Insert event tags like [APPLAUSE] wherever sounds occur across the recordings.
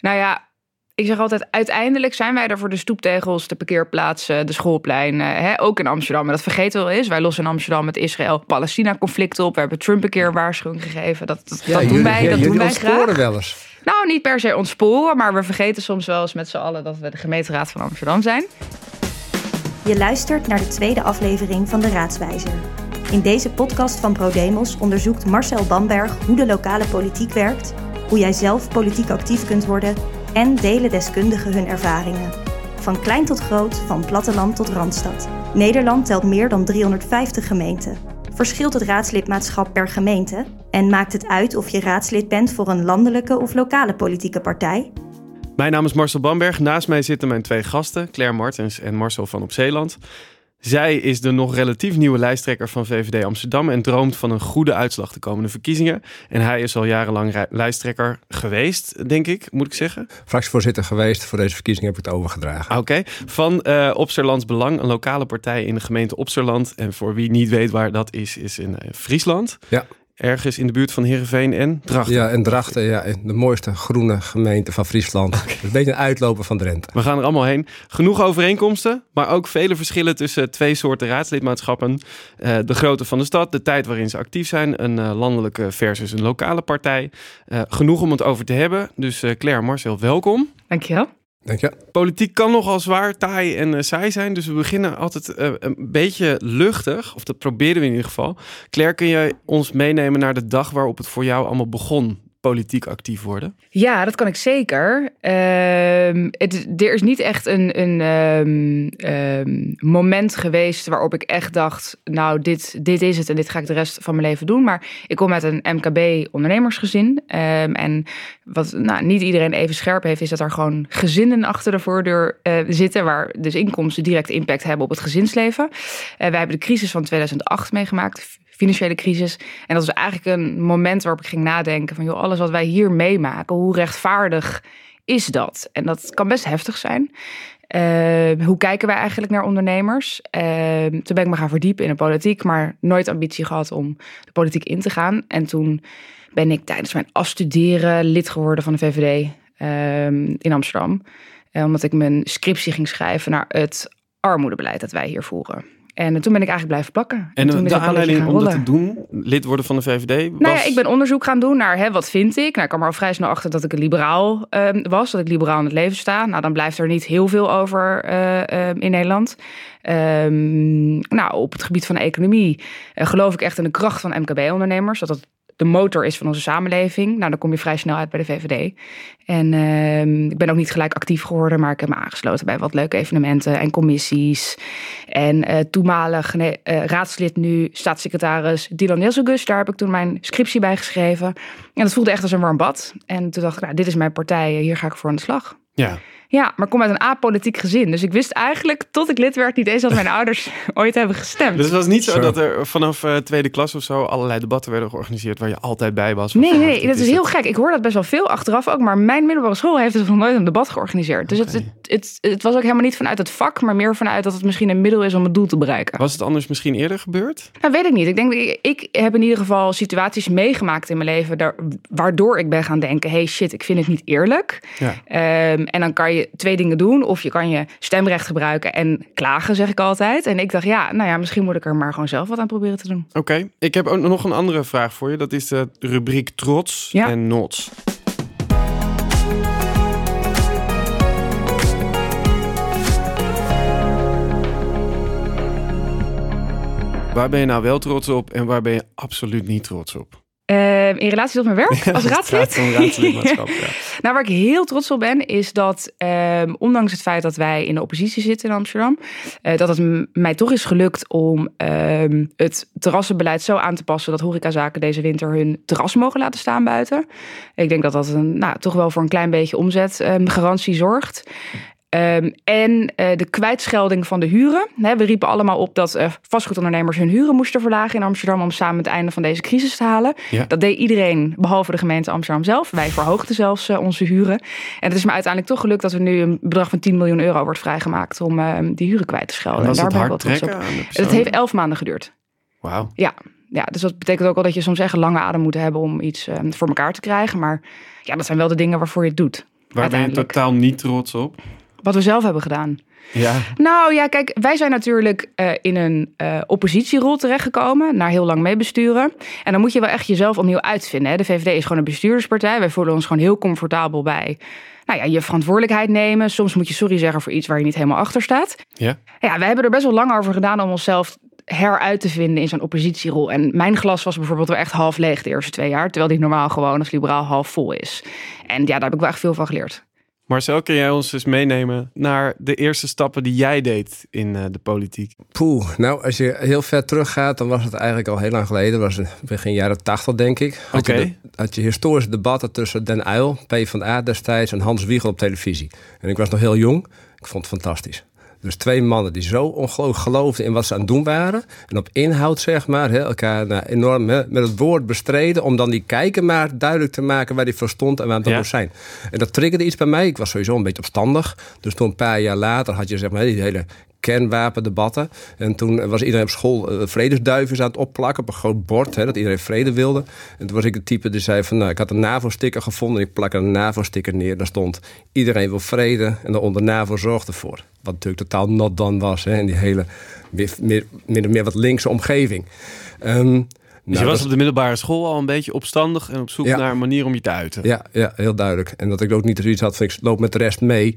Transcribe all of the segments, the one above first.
Nou ja, ik zeg altijd, uiteindelijk zijn wij er voor de stoeptegels, de parkeerplaatsen, de schoolpleinen, hè, ook in Amsterdam. En dat vergeten we wel eens. Wij lossen in Amsterdam het Israël-Palestina-conflict op. We hebben Trump een keer een waarschuwing gegeven. Dat, dat, dat doen wij, dat doen wij graag. wel eens. Nou, niet per se ontsporen, maar we vergeten soms wel eens met z'n allen dat we de gemeenteraad van Amsterdam zijn. Je luistert naar de tweede aflevering van de Raadswijzer. In deze podcast van ProDemos onderzoekt Marcel Bamberg hoe de lokale politiek werkt, hoe jij zelf politiek actief kunt worden en delen deskundigen hun ervaringen. Van klein tot groot, van platteland tot randstad. Nederland telt meer dan 350 gemeenten. Verschilt het raadslidmaatschap per gemeente? En maakt het uit of je raadslid bent voor een landelijke of lokale politieke partij? Mijn naam is Marcel Bamberg. Naast mij zitten mijn twee gasten, Claire Martens en Marcel van Op Zeeland. Zij is de nog relatief nieuwe lijsttrekker van VVD Amsterdam en droomt van een goede uitslag de komende verkiezingen. En hij is al jarenlang lijsttrekker geweest, denk ik, moet ik zeggen. Fractievoorzitter geweest. Voor deze verkiezingen heb ik het overgedragen. Oké. Van uh, Opsterlands Belang, een lokale partij in de gemeente Opsterland. En voor wie niet weet waar dat is, is in uh, Friesland. Ja ergens in de buurt van Heerenveen en Drachten. Ja, en Drachten, ja, de mooiste groene gemeente van Friesland. Een beetje een uitloper van Drenthe. We gaan er allemaal heen. Genoeg overeenkomsten, maar ook vele verschillen tussen twee soorten raadslidmaatschappen. Uh, de grootte van de stad, de tijd waarin ze actief zijn, een uh, landelijke versus een lokale partij. Uh, genoeg om het over te hebben. Dus Claire, Marcel, welkom. Dankjewel. Dank je. Politiek kan nogal zwaar, taai en uh, saai zijn. Dus we beginnen altijd uh, een beetje luchtig. Of dat proberen we in ieder geval. Claire, kun jij ons meenemen naar de dag waarop het voor jou allemaal begon? Politiek actief worden? Ja, dat kan ik zeker. Het, er is niet echt een, een um, um, moment geweest waarop ik echt dacht: Nou, dit, dit is het en dit ga ik de rest van mijn leven doen. Maar ik kom uit een MKB-ondernemersgezin. En wat nou, niet iedereen even scherp heeft, is dat er gewoon gezinnen achter de voordeur uh, zitten. Waar dus inkomsten direct impact hebben op het gezinsleven. Uh, wij hebben de crisis van 2008 meegemaakt financiële crisis. En dat was eigenlijk een moment waarop ik ging nadenken van joh, alles wat wij hier meemaken, hoe rechtvaardig is dat? En dat kan best heftig zijn. Uh, hoe kijken wij eigenlijk naar ondernemers? Uh, toen ben ik me gaan verdiepen in de politiek, maar nooit ambitie gehad om de politiek in te gaan. En toen ben ik tijdens mijn afstuderen lid geworden van de VVD uh, in Amsterdam. Eh, omdat ik mijn scriptie ging schrijven naar het armoedebeleid dat wij hier voeren. En toen ben ik eigenlijk blijven plakken. En, toen de aanleiding om dat te doen, lid worden van de VVD? Was... Nou ja, ik ben onderzoek gaan doen naar hè, wat vind ik. Nou, ik kwam er al vrij snel achter dat ik een liberaal uh, was. Dat ik liberaal in het leven sta. Nou, dan blijft er niet heel veel over uh, uh, in Nederland. nou, op het gebied van de economie geloof ik echt in de kracht van MKB-ondernemers. Dat dat de motor is van onze samenleving. Nou, dan kom je vrij snel uit bij de VVD. En uh, ik ben ook niet gelijk actief geworden, maar ik heb me aangesloten bij wat leuke evenementen en commissies. En uh, toenmalig uh, raadslid, nu staatssecretaris Dylan Nesselgus, daar heb ik toen mijn scriptie bij geschreven. En dat voelde echt als een warm bad. En toen dacht ik, nou, dit is mijn partij, hier ga ik voor aan de slag. Ja. Ja, maar ik kom uit een apolitiek gezin. Dus ik wist eigenlijk, tot ik lid werd, niet eens dat mijn [LAUGHS] ouders ooit hebben gestemd. Dus het was niet zo, zo. dat er vanaf uh, tweede klas of zo allerlei debatten werden georganiseerd waar je altijd bij was? Nee, nee, dat is heel gek. Ik hoor dat best wel veel achteraf ook. Maar mijn middelbare school heeft dus nog nooit een debat georganiseerd. Dus okay. het, het, het, het, was ook helemaal niet vanuit het vak, maar meer vanuit dat het misschien een middel is om het doel te bereiken. Was het anders misschien eerder gebeurd? Nou, weet ik niet. Ik denk, ik, ik heb in ieder geval situaties meegemaakt in mijn leven daar, waardoor ik ben gaan denken, hey shit, ik vind het niet eerlijk. Ja. Um, en dan kan je twee dingen doen. Of je kan je stemrecht gebruiken en klagen, zeg ik altijd. En ik dacht, ja, nou ja, misschien moet ik er maar gewoon zelf wat aan proberen te doen. Oké, okay. ik heb ook nog een andere vraag voor je. Dat is de rubriek trots ja. en nots. Waar ben je nou wel trots op en waar ben je absoluut niet trots op? Uh, in relatie tot mijn werk als raadslid? ja. [LAUGHS] nou, waar ik heel trots op ben, is dat uh, ondanks het feit dat wij in de oppositie zitten in Amsterdam, uh, dat het mij toch is gelukt om ehm, het terrassenbeleid zo aan te passen dat horecazaken deze winter hun terras mogen laten staan buiten. Ik denk dat dat een, nou, toch wel voor een klein beetje omzetgarantie zorgt. Um, en uh, de kwijtschelding van de huren. He, we riepen allemaal op dat uh, vastgoedondernemers hun huren moesten verlagen in Amsterdam om samen het einde van deze crisis te halen. Ja. Dat deed iedereen, behalve de gemeente Amsterdam zelf. Wij verhoogden zelfs uh, onze huren. En het is me uiteindelijk toch gelukt dat er nu een bedrag van 10 miljoen euro wordt vrijgemaakt om die huren kwijt te schelden. En en daar ben ik wel trots op. Het heeft elf maanden geduurd. Wauw. Ja. ja, dus dat betekent ook wel dat je soms echt een lange adem moet hebben om iets voor elkaar te krijgen. Maar ja, dat zijn wel de dingen waarvoor je het doet. Waar ben je totaal niet trots op? Wat we zelf hebben gedaan. Ja. Nou ja, kijk, wij zijn natuurlijk eh, in een eh, oppositierol terechtgekomen. Na heel lang meebesturen. En dan moet je wel echt jezelf opnieuw uitvinden. Hè? De VVD is gewoon een bestuurderspartij. Wij voelen ons gewoon heel comfortabel bij. Nou ja, je verantwoordelijkheid nemen. Soms moet je sorry zeggen voor iets waar je niet helemaal achter staat. Ja. Ja, we hebben er best wel lang over gedaan om onszelf heruit te vinden in zo'n oppositierol. En mijn glas was bijvoorbeeld wel echt half leeg de eerste twee jaar. Terwijl die normaal gewoon als liberaal half vol is. En ja, daar heb ik wel echt veel van geleerd. Marcel, kun jij ons eens meenemen naar de eerste stappen die jij deed in eh, de politiek? Poeh, nou, als je heel ver teruggaat, dan was het eigenlijk al heel lang geleden. Dat was begin jaren tachtig, denk ik. Had, Oké. je de- had je historische debatten tussen Den Uyl, PvdA destijds, en Hans Wiegel op televisie. En ik was nog heel jong. Ik vond het fantastisch. Dus twee mannen die zo ongelooflijk geloofden in wat ze aan het doen waren. En op inhoud, zeg maar, hè, elkaar nou, enorm hè, met het woord bestreden. Om dan die kijker maar duidelijk te maken waar die voor stond en waar het Ja. moest zijn. En dat triggerde iets bij mij. Ik was sowieso een beetje opstandig. Dus toen een paar jaar later had je zeg maar die hele kernwapendebatten. En toen was iedereen op school uh, vredesduivens aan het opplakken op een groot bord. Hè, dat iedereen vrede wilde. En toen was ik de type die zei van... Nou, ik had een NAVO-sticker gevonden. Ik plak een NAVO-sticker neer. Daar stond iedereen wil vrede. En daaronder NAVO zorgt ervoor. Wat natuurlijk totaal not done was. Hè, in die hele meer, meer, meer, meer wat linkse omgeving. Um, Dus je was op de middelbare school al een beetje opstandig en op zoek Ja. naar een manier om je te uiten. Ja, ja, heel duidelijk. En dat ik ook niet zoiets had van ik loop met de rest mee.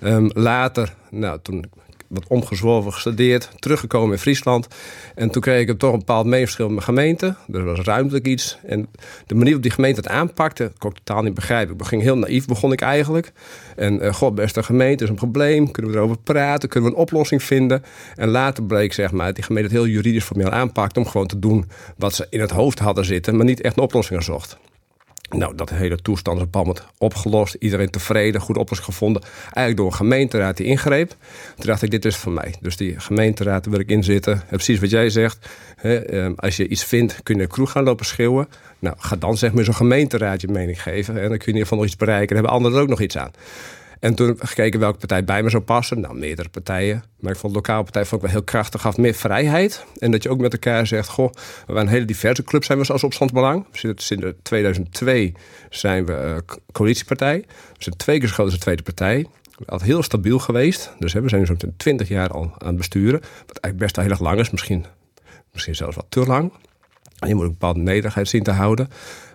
Ehm, later, nou, toen wat omgezworven gestudeerd, teruggekomen in Friesland. En toen kreeg ik toch een bepaald meeverschil met mijn gemeente. Er was ruimtelijk iets. En de manier op die gemeente het aanpakte, kon ik totaal niet begrijpen. Ik ging heel naïef, begon ik eigenlijk. En uh, god, beste gemeente, is een probleem. Kunnen we erover praten? Kunnen we een oplossing vinden? En later bleek, zeg maar, dat die gemeente het heel juridisch formeel aanpakte... om gewoon te doen wat ze in het hoofd hadden zitten... maar niet echt een oplossing zocht. Nou, dat hele toestand is een opgelost. Iedereen tevreden, goede oplossing gevonden. Eigenlijk door een gemeenteraad die ingreep. Toen dacht ik, dit is voor mij. Dus die gemeenteraad, wil ik in zitten. Precies wat jij zegt. Hè, als je iets vindt, kun je de kroeg gaan lopen schreeuwen. Nou, ga dan zeg maar zo'n gemeenteraad je mening geven. En dan kun je in ieder geval nog iets bereiken. Dan hebben anderen er ook nog iets aan. En toen gekeken welke partij bij me zou passen. Nou, meerdere partijen. Maar ik vond de lokale partij vond ik wel heel krachtig. Gaf meer vrijheid. En dat je ook met elkaar zegt... Goh, we zijn een hele diverse club zijn we als opstandsbelang. Sinds 2002 zijn we uh, coalitiepartij. We zijn twee keer zo groot als de tweede partij. Altijd heel stabiel geweest. Dus we zijn nu zo'n 20 jaar al aan het besturen. Wat eigenlijk best wel heel erg lang is. Misschien, misschien zelfs wat te lang. En je moet ook een bepaalde nederigheid zien te houden.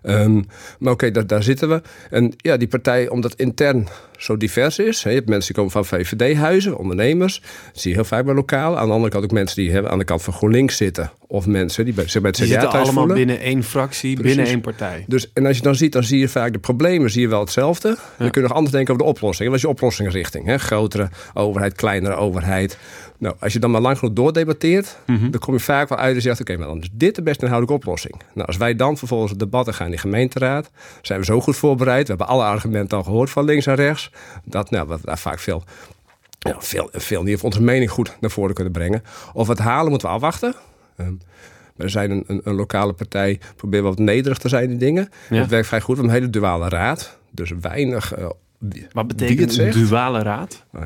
Um, maar oké, okay, daar, daar, zitten we. En ja, die partij, omdat intern zo divers is. Hè, je hebt mensen die komen van VVD-huizen, ondernemers. Dat zie je heel vaak bij lokaal. Aan de andere kant ook mensen die hebben aan de kant van GroenLinks zitten. Of mensen die bij, zich bij het CDA Die zitten allemaal voelen. binnen één fractie, Precies. binnen één partij. Dus, en als je dan ziet, dan zie je vaak de problemen zie je wel hetzelfde. Ja. Dan kun je nog anders denken over de oplossing. Wat is je oplossingsrichting? Hè? Grotere overheid, kleinere overheid. Nou, als je dan maar lang genoeg doordebatteert, mm -hmm. dan kom je vaak wel uit en zegt: Oké, okay, maar dan is dit de best inhoudelijke oplossing. Nou, als wij dan vervolgens het debatten gaan in de gemeenteraad, zijn we zo goed voorbereid. We hebben alle argumenten al gehoord van links en rechts. Dat nou, we daar vaak veel, ja, veel, veel niet of onze mening goed naar voren kunnen brengen. Of het halen moeten we afwachten. Um, we zijn een, een, een, lokale partij, proberen wat nederig te zijn in dingen. Ja. Het werkt vrij goed. We hebben een hele duale raad. Dus weinig. Uh, Wat betekent een duale raad? Nou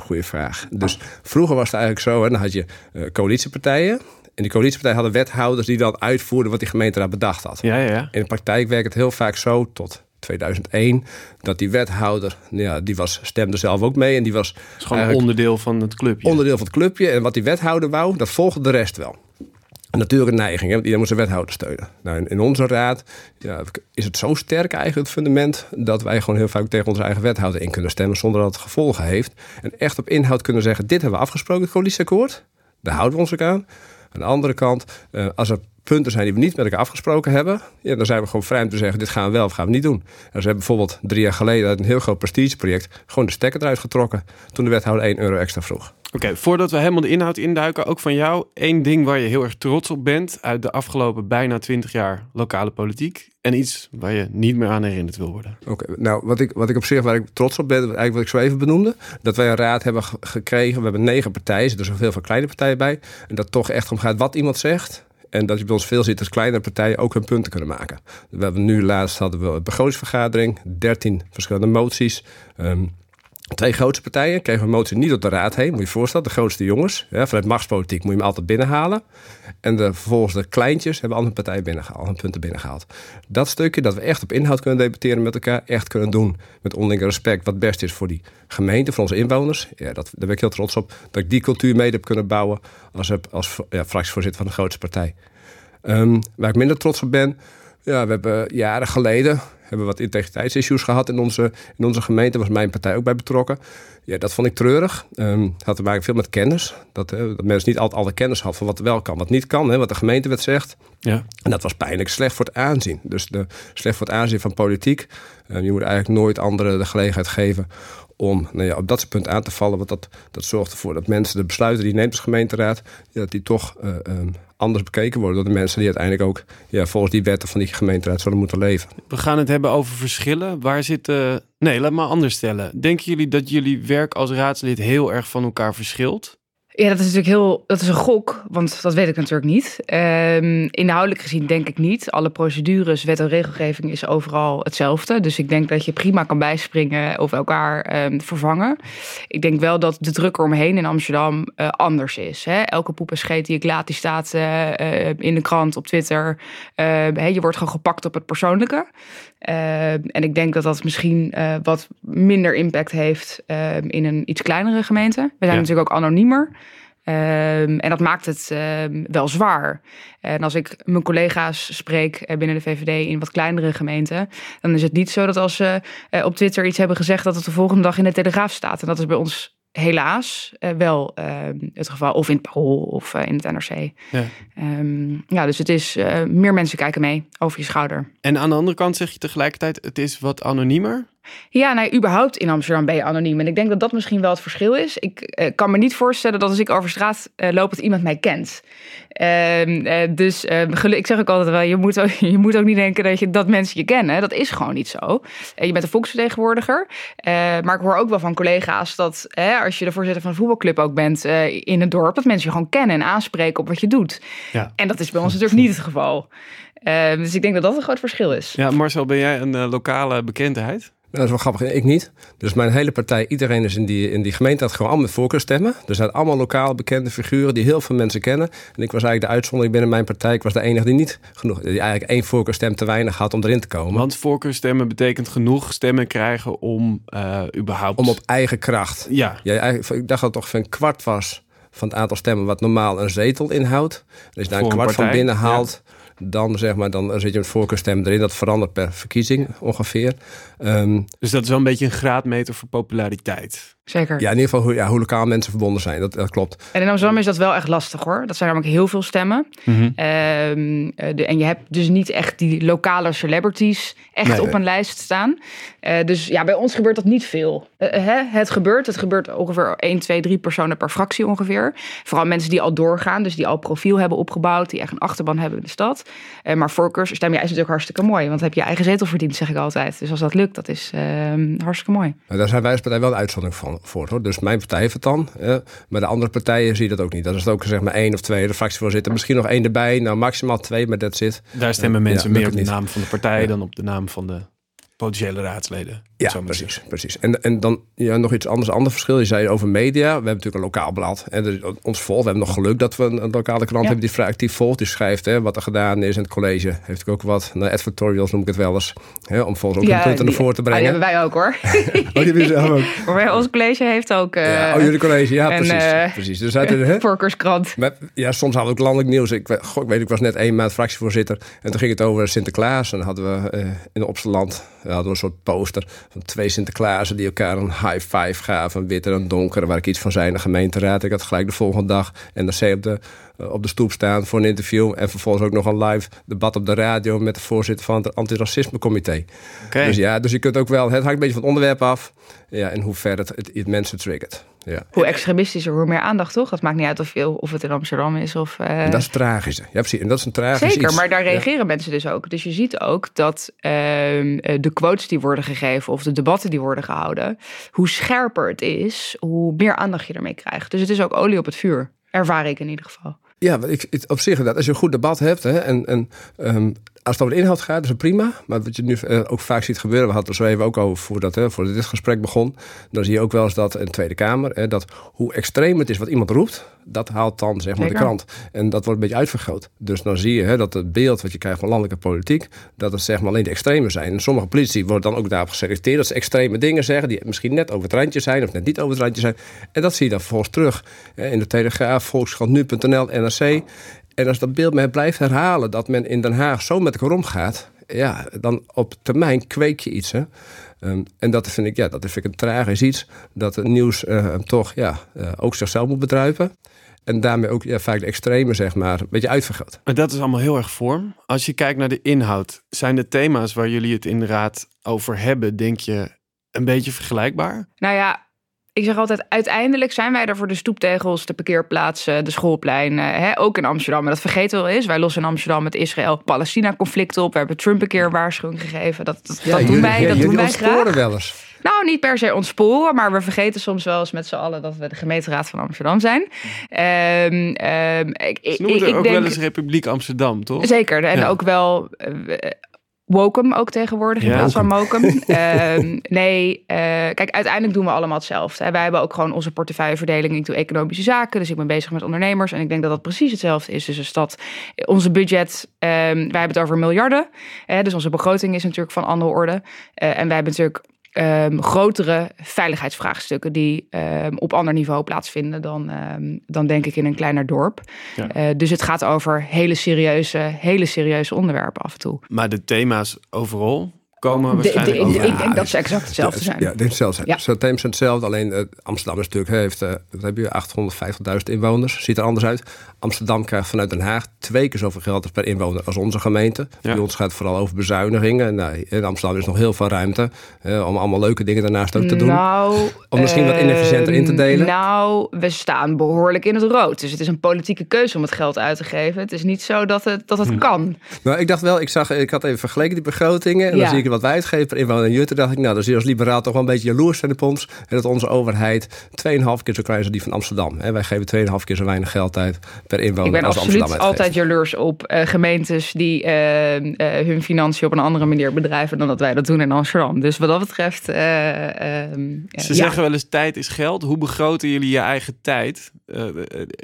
goede vraag. Dus vroeger was het eigenlijk zo, hè, dan had je uh, coalitiepartijen. En die coalitiepartijen hadden wethouders die dan uitvoerden wat die gemeenteraad bedacht had. Ja, ja, ja. In de praktijk werkt het heel vaak zo tot 2001 dat die wethouder, ja, die was, stemde zelf ook mee en die was gewoon onderdeel van het clubje. Onderdeel van het clubje en wat die wethouder wou, dat volgde de rest wel. Een natuurlijke neiging, hè? want iedereen moest een wethouder steunen. Nou, in, onze raad ja, is het zo sterk eigenlijk het fundament... dat wij gewoon heel vaak tegen onze eigen wethouder in kunnen stemmen... zonder dat het gevolgen heeft. En echt op inhoud kunnen zeggen... dit hebben we afgesproken, het coalitieakkoord. Daar houden we ons ook aan. Aan de andere kant, uh, als er punten zijn die we niet met elkaar afgesproken hebben... Ja, dan zijn we gewoon vrij om te zeggen... dit gaan we wel of gaan we niet doen. En ze hebben bijvoorbeeld drie jaar geleden... uit een heel groot prestigeproject... gewoon de stekker eruit getrokken... toen de wethouder 1 euro extra vroeg. Oké, voordat we helemaal de inhoud induiken, ook van jou één ding waar je heel erg trots op bent uit de afgelopen bijna 20 jaar lokale politiek. En iets waar je niet meer aan herinnerd wil worden. Oké, nou wat ik, wat ik op zich waar ik trots op ben, eigenlijk wat ik zo even benoemde, dat wij een raad hebben gekregen. We hebben negen partijen, er zitten zoveel van kleine partijen bij. En dat toch echt om gaat wat iemand zegt. En dat je bij ons veel ziet dat kleinere partijen ook hun punten kunnen maken. We hebben nu laatst hadden we een begrotingsvergadering, 13 verschillende moties. Um, Twee grootste partijen kregen een motie niet op de raad heen. Moet je je voorstellen, de grootste jongens. Ja, vanuit machtspolitiek moet je hem altijd binnenhalen. En de, vervolgens de kleintjes hebben andere partijen binnengehaald, hun punten binnengehaald. Dat stukje dat we echt op inhoud kunnen debatteren met elkaar, echt kunnen doen met onderling respect, wat best is voor die gemeente, voor onze inwoners. Ja, dat, daar ben ik heel trots op dat ik die cultuur mee heb kunnen bouwen als, als ja, fractievoorzitter van de grootste partij. Um, waar ik minder trots op ben, ja, we hebben jaren geleden hebben wat integriteitsissues gehad in onze, in onze gemeente. was mijn partij ook bij betrokken. Ja, dat vond ik treurig. Um, had te maken veel met kennis. Dat, uh, dat mensen niet altijd alle kennis hadden van wat wel kan, wat niet kan. Hè, wat de gemeentewet zegt. Ja. En dat was pijnlijk slecht voor het aanzien. Dus de, slecht voor het aanzien van politiek. Uh, je moet eigenlijk nooit anderen de gelegenheid geven om nou ja, op dat punt aan te vallen. Want dat, dat zorgt ervoor dat mensen de besluiten die neemt als gemeenteraad... Ja, dat die toch uh, um, anders bekeken worden door de mensen die uiteindelijk ook ja, volgens die wetten van die gemeenteraad zullen moeten leven. We gaan het hebben over verschillen. Waar zitten. Nee, laat maar anders stellen. Denken jullie dat jullie werk als raadslid heel erg van elkaar verschilt? Ja, dat is natuurlijk heel. Dat is een gok, want dat weet ik natuurlijk niet. Um, inhoudelijk gezien denk ik niet. Alle procedures, wet en regelgeving is overal hetzelfde. Dus ik denk dat je prima kan bijspringen of elkaar um, vervangen. Ik denk wel dat de druk eromheen in Amsterdam uh, anders is. Hè? Elke poep en scheet die ik laat, die staat uh, in de krant, op Twitter. Hè, je wordt gewoon gepakt op het persoonlijke. En ik denk dat dat misschien wat minder impact heeft in een iets kleinere gemeente. We zijn ja. natuurlijk ook anoniemer. Um, en dat maakt het um, wel zwaar. En als ik mijn collega's spreek binnen de VVD in wat kleinere gemeenten, dan is het niet zo dat als ze uh, op Twitter iets hebben gezegd, dat het de volgende dag in de Telegraaf staat. En dat is bij ons helaas uh, wel uh, het geval. Of in het Parool of uh, in het NRC. Ja. Um, ja, dus het is meer mensen kijken mee over je schouder. En aan de andere kant zeg je tegelijkertijd, het is wat anoniemer. Ja, nee, überhaupt in Amsterdam ben je anoniem. En ik denk dat dat misschien wel het verschil is. Ik uh, kan me niet voorstellen dat als ik over straat uh, loop, dat iemand mij kent. Uh, dus ik zeg ook altijd wel, je moet ook, [LAUGHS] je moet ook niet denken dat, je, dat mensen je kennen. Dat is gewoon niet zo. je bent een volksvertegenwoordiger. maar ik hoor ook wel van collega's dat als je de voorzitter van een voetbalclub ook bent in het dorp, dat mensen je gewoon kennen en aanspreken op wat je doet. Ja. En dat is bij ons natuurlijk niet het geval. dus ik denk dat dat een groot verschil is. Ja, Marcel, ben jij een lokale bekendheid? Dat is wel grappig. Ik niet. Dus mijn hele partij, iedereen is in die, in die gemeente, had gewoon allemaal met voorkeur stemmen. Er zijn allemaal lokaal bekende figuren die heel veel mensen kennen. En ik was eigenlijk de uitzondering binnen mijn partij. Ik was de enige die niet genoeg, die eigenlijk één voorkeurstem te weinig had om erin te komen. Want voorkeurstemmen betekent genoeg stemmen krijgen om uh, überhaupt. Om op eigen kracht. Ja. ja ik dacht dat het toch een kwart was van het aantal stemmen wat normaal een zetel inhoudt. Dus daar een kwart een van binnen haalt. Ja dan, zeg maar, dan zit je een voorkeurstem erin. Dat verandert per verkiezing ongeveer. Um, dus dat is wel een beetje een graadmeter voor populariteit. Zeker. Ja, in ieder geval hoe, ja, hoe lokaal mensen verbonden zijn. Dat, dat klopt. En in Amsterdam is dat wel echt lastig hoor. Dat zijn namelijk heel veel stemmen. Mm -hmm. um, de, en je hebt dus niet echt die lokale celebrities echt nee, op nee. een lijst staan. Uh, dus ja, bij ons gebeurt dat niet veel. Uh, hè? Het gebeurt. Het gebeurt ongeveer 1, 2, 3 personen per fractie ongeveer. Vooral mensen die al doorgaan. Dus die al profiel hebben opgebouwd. Die echt een achterban hebben in de stad. Uh, maar voorkeurs stem je is natuurlijk hartstikke mooi. Want dan heb je eigen zetel verdiend, zeg ik altijd. Dus als dat lukt, dat is ehm, hartstikke mooi. Nou, daar zijn wij als partij wel een uitzondering van voor. Hoor. Dus mijn partij heeft het dan. Maar de andere partijen zie je dat ook niet. Dat is het ook zeg maar één of twee de fractievoorzitter. Misschien nog één erbij. Nou, maximaal twee, maar dat zit. Daar stemmen mensen ja, meer op de naam van de partij dan op de naam van de potentiële raadsleden. Ja, precies. precies. En, en dan ja, nog iets anders, ander verschil. Je zei over media. We hebben natuurlijk een lokaal blad. En er, ons volgt. We hebben nog geluk dat we een, een lokale krant ja. hebben die vrij actief volgt. Die schrijft hè, wat er gedaan is in het college. Heeft ook wat nou, advertorials noem ik het wel eens. Hè, om volgens ook ja, een punten naar voren te brengen. Oh, die hebben wij ook hoor. [LAUGHS] oh, die hebben zelf ook. [LAUGHS] Maar ons college heeft ook... Uh, ja, oh, jullie college. Ja, precies. Uh, precies. Dus uit de, [LAUGHS] Voorkeurskrant. Ja, soms hadden we ook landelijk nieuws. Ik, goh, ik weet, ik was net één maand fractievoorzitter. En toen ging het over Sinterklaas. En dan hadden we uh, in Opsteland hadden een soort poster van twee Sinterklaasen die elkaar een high five gaven. Een wit en een donkere, waar ik iets van zei in de gemeenteraad. Ik had gelijk de volgende dag NRC op de, op de stoep staan voor een interview. En vervolgens ook nog een live debat op de radio met de voorzitter van het antiracismecomité. Okay. Dus ja, dus je kunt ook wel, het hangt een beetje van het onderwerp af. Ja, en hoe ver het, het, het mensen triggert. Ja. Hoe extremistischer, hoe meer aandacht, toch? Het maakt niet uit of, of het in Amsterdam is of... Uh... Dat is tragisch. Ja, precies. En dat is een tragisch Zeker, iets. maar daar reageren ja. mensen dus ook. Dus je ziet ook dat uh, de quotes die worden gegeven... of de debatten die worden gehouden... hoe scherper het is, hoe meer aandacht je ermee krijgt. Dus het is ook olie op het vuur. Ervaar ik in ieder geval. Ja, ik, op zich dat als je een goed debat hebt hè, en, en um, als het over de inhoud gaat, is het prima. Maar wat je nu eh, ook vaak ziet gebeuren, we hadden het zo even ook over voordat, hè, voordat dit gesprek begon. Dan zie je ook wel eens dat in de Tweede Kamer, hè, dat hoe extreem het is wat iemand roept, dat haalt dan zeg maar de krant. En dat wordt een beetje uitvergroot. Dus dan zie je hè, dat het beeld wat je krijgt van landelijke politiek, dat het zeg maar alleen de extremen zijn. En sommige politici worden dan ook daarop geselecteerd dat ze extreme dingen zeggen, die misschien net over het randje zijn of net niet over het randje zijn. En dat zie je dan vervolgens terug hè, in de Telegraaf, Volkskrant, nu.nl, NRC. En als dat beeld men blijft herhalen dat men in Den Haag zo met elkaar omgaat, ja, dan op termijn kweek je iets. Hè? Ehm, en dat vind ik, ja, dat vind ik een tragisch iets. Dat het nieuws eh, toch ja, eh, ook zichzelf moet bedruipen. En daarmee ook ja, vaak de extreme, zeg maar, een beetje uitvergroot. Maar dat is allemaal heel erg vorm. Als je kijkt naar de inhoud, zijn de thema's waar jullie het in de raad over hebben, denk je, een beetje vergelijkbaar? Nou ja, ik zeg altijd, uiteindelijk zijn wij er voor de stoeptegels, de parkeerplaatsen, de schoolpleinen. Hè? Ook in Amsterdam. Maar dat vergeten we wel eens. Wij lossen in Amsterdam het Israël-Palestina-conflict op. We hebben Trump een keer een waarschuwing gegeven. Dat, dat, dat doen wij, dat doen wij graag. wel eens. Nou, niet per se ontsporen, maar we vergeten soms wel eens met z'n allen dat we de gemeenteraad van Amsterdam zijn. Ehm, ehm, ik, ik, Ze noemen ik ook denk, wel eens Republiek Amsterdam, toch? Zeker, en Ja. ook wel eh, Wokum ook tegenwoordig in Ja. plaats van Mokum. [LAUGHS] Ehm, nee, eh, kijk, uiteindelijk doen we allemaal hetzelfde. Hè. Wij hebben ook gewoon onze portefeuilleverdeling. Ik doe economische zaken, dus ik ben bezig met ondernemers. En ik denk dat dat precies hetzelfde is. Dus als dat onze budget, ehm, wij hebben het over miljarden. Hè, dus onze begroting is natuurlijk van andere orde. Eh, en wij hebben natuurlijk ehm, grotere veiligheidsvraagstukken die ehm, op ander niveau plaatsvinden dan, ehm, dan denk ik in een kleiner dorp. Ja. Eh, dus het gaat over hele serieuze, hele serieuze onderwerpen af en toe. Maar de thema's overal komen De- waarschijnlijk de- ik denk dat ze exact hetzelfde zijn. Ja, ik denk hetzelfde zijn. Ja. Thema's zijn hetzelfde. Alleen eh, Amsterdam is natuurlijk, heeft, eh, wat heb je, 850.000 inwoners. Ziet er anders uit. Amsterdam krijgt vanuit Den Haag twee keer zoveel geld per inwoner als onze gemeente. Ja. Bij ons gaat het vooral over bezuinigingen. Nou, in Amsterdam is nog heel veel ruimte om allemaal leuke dingen daarnaast ook te doen. Nou, Om misschien wat inefficiënter in te ehm, delen? Nou, we staan behoorlijk in het rood. Dus het is een politieke keuze om het geld uit te geven. Het is niet zo dat het, dat het Hm. kan. Nou, ik dacht wel, ik, zag, ik had even vergeleken die begrotingen. En dan zie ik wat wij uitgeven per inwoner in Jutten. dacht ik, nou, dan zie je als liberaal toch wel een beetje jaloers zijn op ons. En dat onze overheid 2,5 keer zo klein is als die van Amsterdam. En wij geven 2,5 keer zo weinig geld uit per inwoner Ik ben als absoluut Amsterdam altijd jaloers op eh, gemeentes die eh, eh, hun financiën op een andere manier bedrijven dan dat wij dat doen in Amsterdam. Dus wat dat betreft. eh, ehm, Ze ja. zeggen wel eens tijd is geld. Hoe begroten jullie je eigen tijd?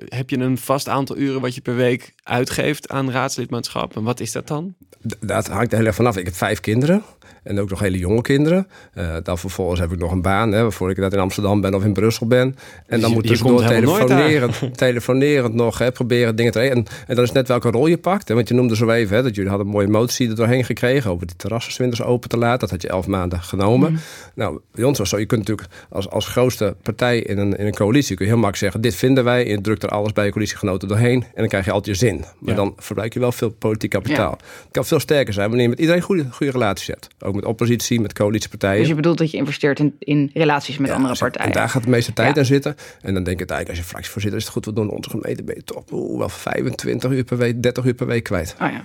Heb je een vast aantal uren wat je per week uitgeeft aan raadslidmaatschap? En wat is dat dan? Dat hangt er heel erg vanaf. Ik heb vijf kinderen. En ook nog hele jonge kinderen. Eh, dan vervolgens heb ik nog een baan. Hè, waarvoor ik dat in Amsterdam ben of in Brussel ben. En dan je- moet je tussendoor helemaal nooit telefonerend, [LAUGHS] telefonerend nog hè, proberen dingen te regelen. En, en dan is net welke rol je pakt. Hè, want je noemde zo even hè, dat jullie hadden een mooie motie er doorheen gekregen. Over die terrassen 's winters open te laten. Dat had je elf maanden genomen. Nou, bij ons was zo. Je kunt natuurlijk als, als grootste partij in een, in een coalitie. kun je heel makkelijk zeggen. Dit vinden wij. En je drukt er alles bij je coalitiegenoten doorheen. En dan krijg je altijd je zin. Maar Ja. dan verbruik je wel veel politiek kapitaal. Het kan veel sterker zijn wanneer je met iedereen goede, goede relaties hebt. Ook met oppositie, met coalitiepartijen. Dus je bedoelt dat je investeert in, in relaties met Ja, andere partijen. En daar gaat de meeste tijd Ja. aan zitten. En dan denk ik eigenlijk, als je fractievoorzitter is het goed, we doen onze gemeente, ben je toch oeh, wel 25 uur per week, 30 uur per week kwijt. Oh ja.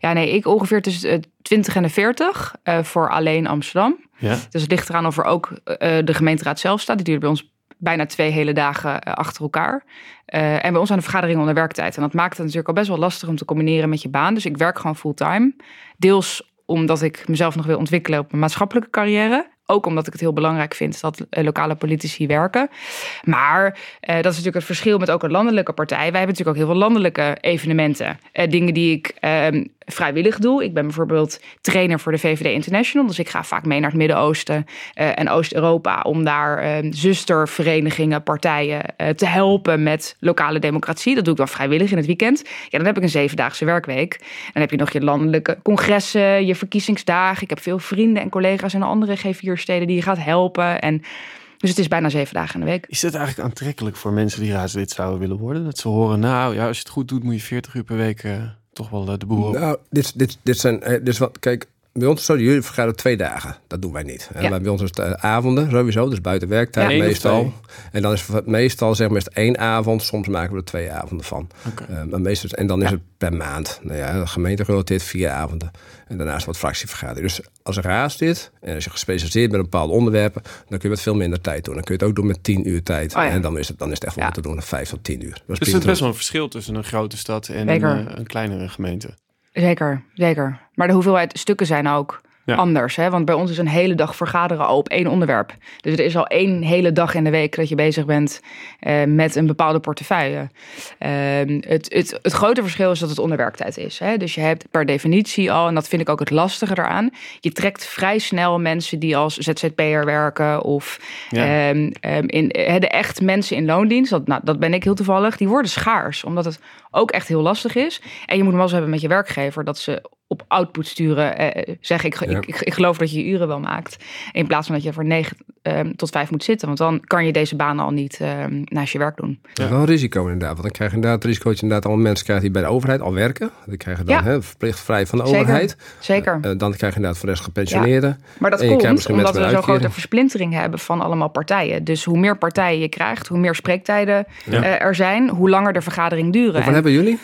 ja, nee, ik ongeveer tussen de 20 en de 40 eh, voor alleen Amsterdam. Ja. Dus het ligt eraan of er ook eh, de gemeenteraad zelf staat. Die duurt bij ons bijna twee hele dagen eh, achter elkaar. Eh, en bij ons zijn de vergaderingen onder werktijd. En dat maakt het natuurlijk al best wel lastig om te combineren met je baan. Dus ik werk gewoon fulltime. Deels omdat ik mezelf nog wil ontwikkelen op mijn maatschappelijke carrière. Ook omdat ik het heel belangrijk vind dat eh, lokale politici werken. Maar eh, dat is natuurlijk het verschil met ook een landelijke partij. Wij hebben natuurlijk ook heel veel landelijke evenementen. Eh, dingen die ik ehm, vrijwillig doe. Ik ben bijvoorbeeld trainer voor de VVD International. Dus ik ga vaak mee naar het Midden-Oosten eh, en Oost-Europa... om daar ehm, zusterverenigingen, partijen eh, te helpen met lokale democratie. Dat doe ik dan vrijwillig in het weekend. Ja, dan heb ik een zevendaagse werkweek. Dan heb je nog je landelijke congressen, je verkiezingsdagen. Ik heb veel vrienden en collega's in andere G4-steden die je gaat helpen. En dus het is bijna zeven dagen in de week. Is dat eigenlijk aantrekkelijk voor mensen die raadslid zouden willen worden? Dat ze horen, nou ja, als je het goed doet, moet je 40 uur per week eh, toch wel eh, de boer op. Nou, dit, dit, dit zijn, eh, dit is wat, kijk, bij ons zo, jullie vergaderen twee dagen. Dat doen wij niet. En Ja. bij ons is het eh, avonden sowieso, dus buiten werktijd Ja. Meestal. En dan is het meestal zeg maar is het één avond, soms maken we er twee avonden van. Oké. Eh, maar meestal, en dan is het per maand. Nou ja, de gemeente gerelateerd vier avonden. En daarnaast wat fractievergadering. Dus als raadslid, en als je gespecialiseerd bent in bepaalde onderwerpen, dan kun je met veel minder tijd doen. Dan kun je het ook doen met tien uur tijd. Oh ja. En dan is het, dan is het echt wel Ja. te doen, vijf tot tien uur. Dat is Dus er is best wel een verschil tussen een grote stad en een, eh, een kleinere gemeente. Zeker, zeker. Maar de hoeveelheid stukken zijn ook Ja. anders. Hè? Want bij ons is een hele dag vergaderen al op één onderwerp. Dus er is al één hele dag in de week dat je bezig bent eh, met een bepaalde portefeuille. Ehm, het, het, het grote verschil is dat het onder werktijd is. Hè? Dus je hebt per definitie al, en dat vind ik ook het lastige eraan, je trekt vrij snel mensen die als ZZP'er werken of Ja. Ehm, ehm, in, de echt mensen in loondienst, dat, nou, dat ben ik heel toevallig, die worden schaars. Omdat het ook echt heel lastig is. En je moet wel eens hebben met je werkgever dat ze op output sturen. Eh, zeggen, ik, Ja. ik, ik, ik geloof dat je je uren wel maakt. In plaats van dat je voor negen ehm, tot vijf moet zitten. Want dan kan je deze baan al niet ehm, naast je werk doen. Dat is wel een risico inderdaad. Want dan krijg je inderdaad het risico dat je inderdaad allemaal mensen krijgt die bij de overheid al werken. Die krijgen dan Ja. hè, verplicht vrij van de Zeker. overheid. Zeker. Eh, dan krijg je inderdaad voor de rest gepensioneerden. Maar dat komt omdat we zo'n grote versplintering hebben van allemaal partijen. Dus hoe meer partijen je krijgt, hoe meer spreektijden Ja. eh, er zijn, hoe langer de vergadering duren. Hoeveel En- hebben jullie?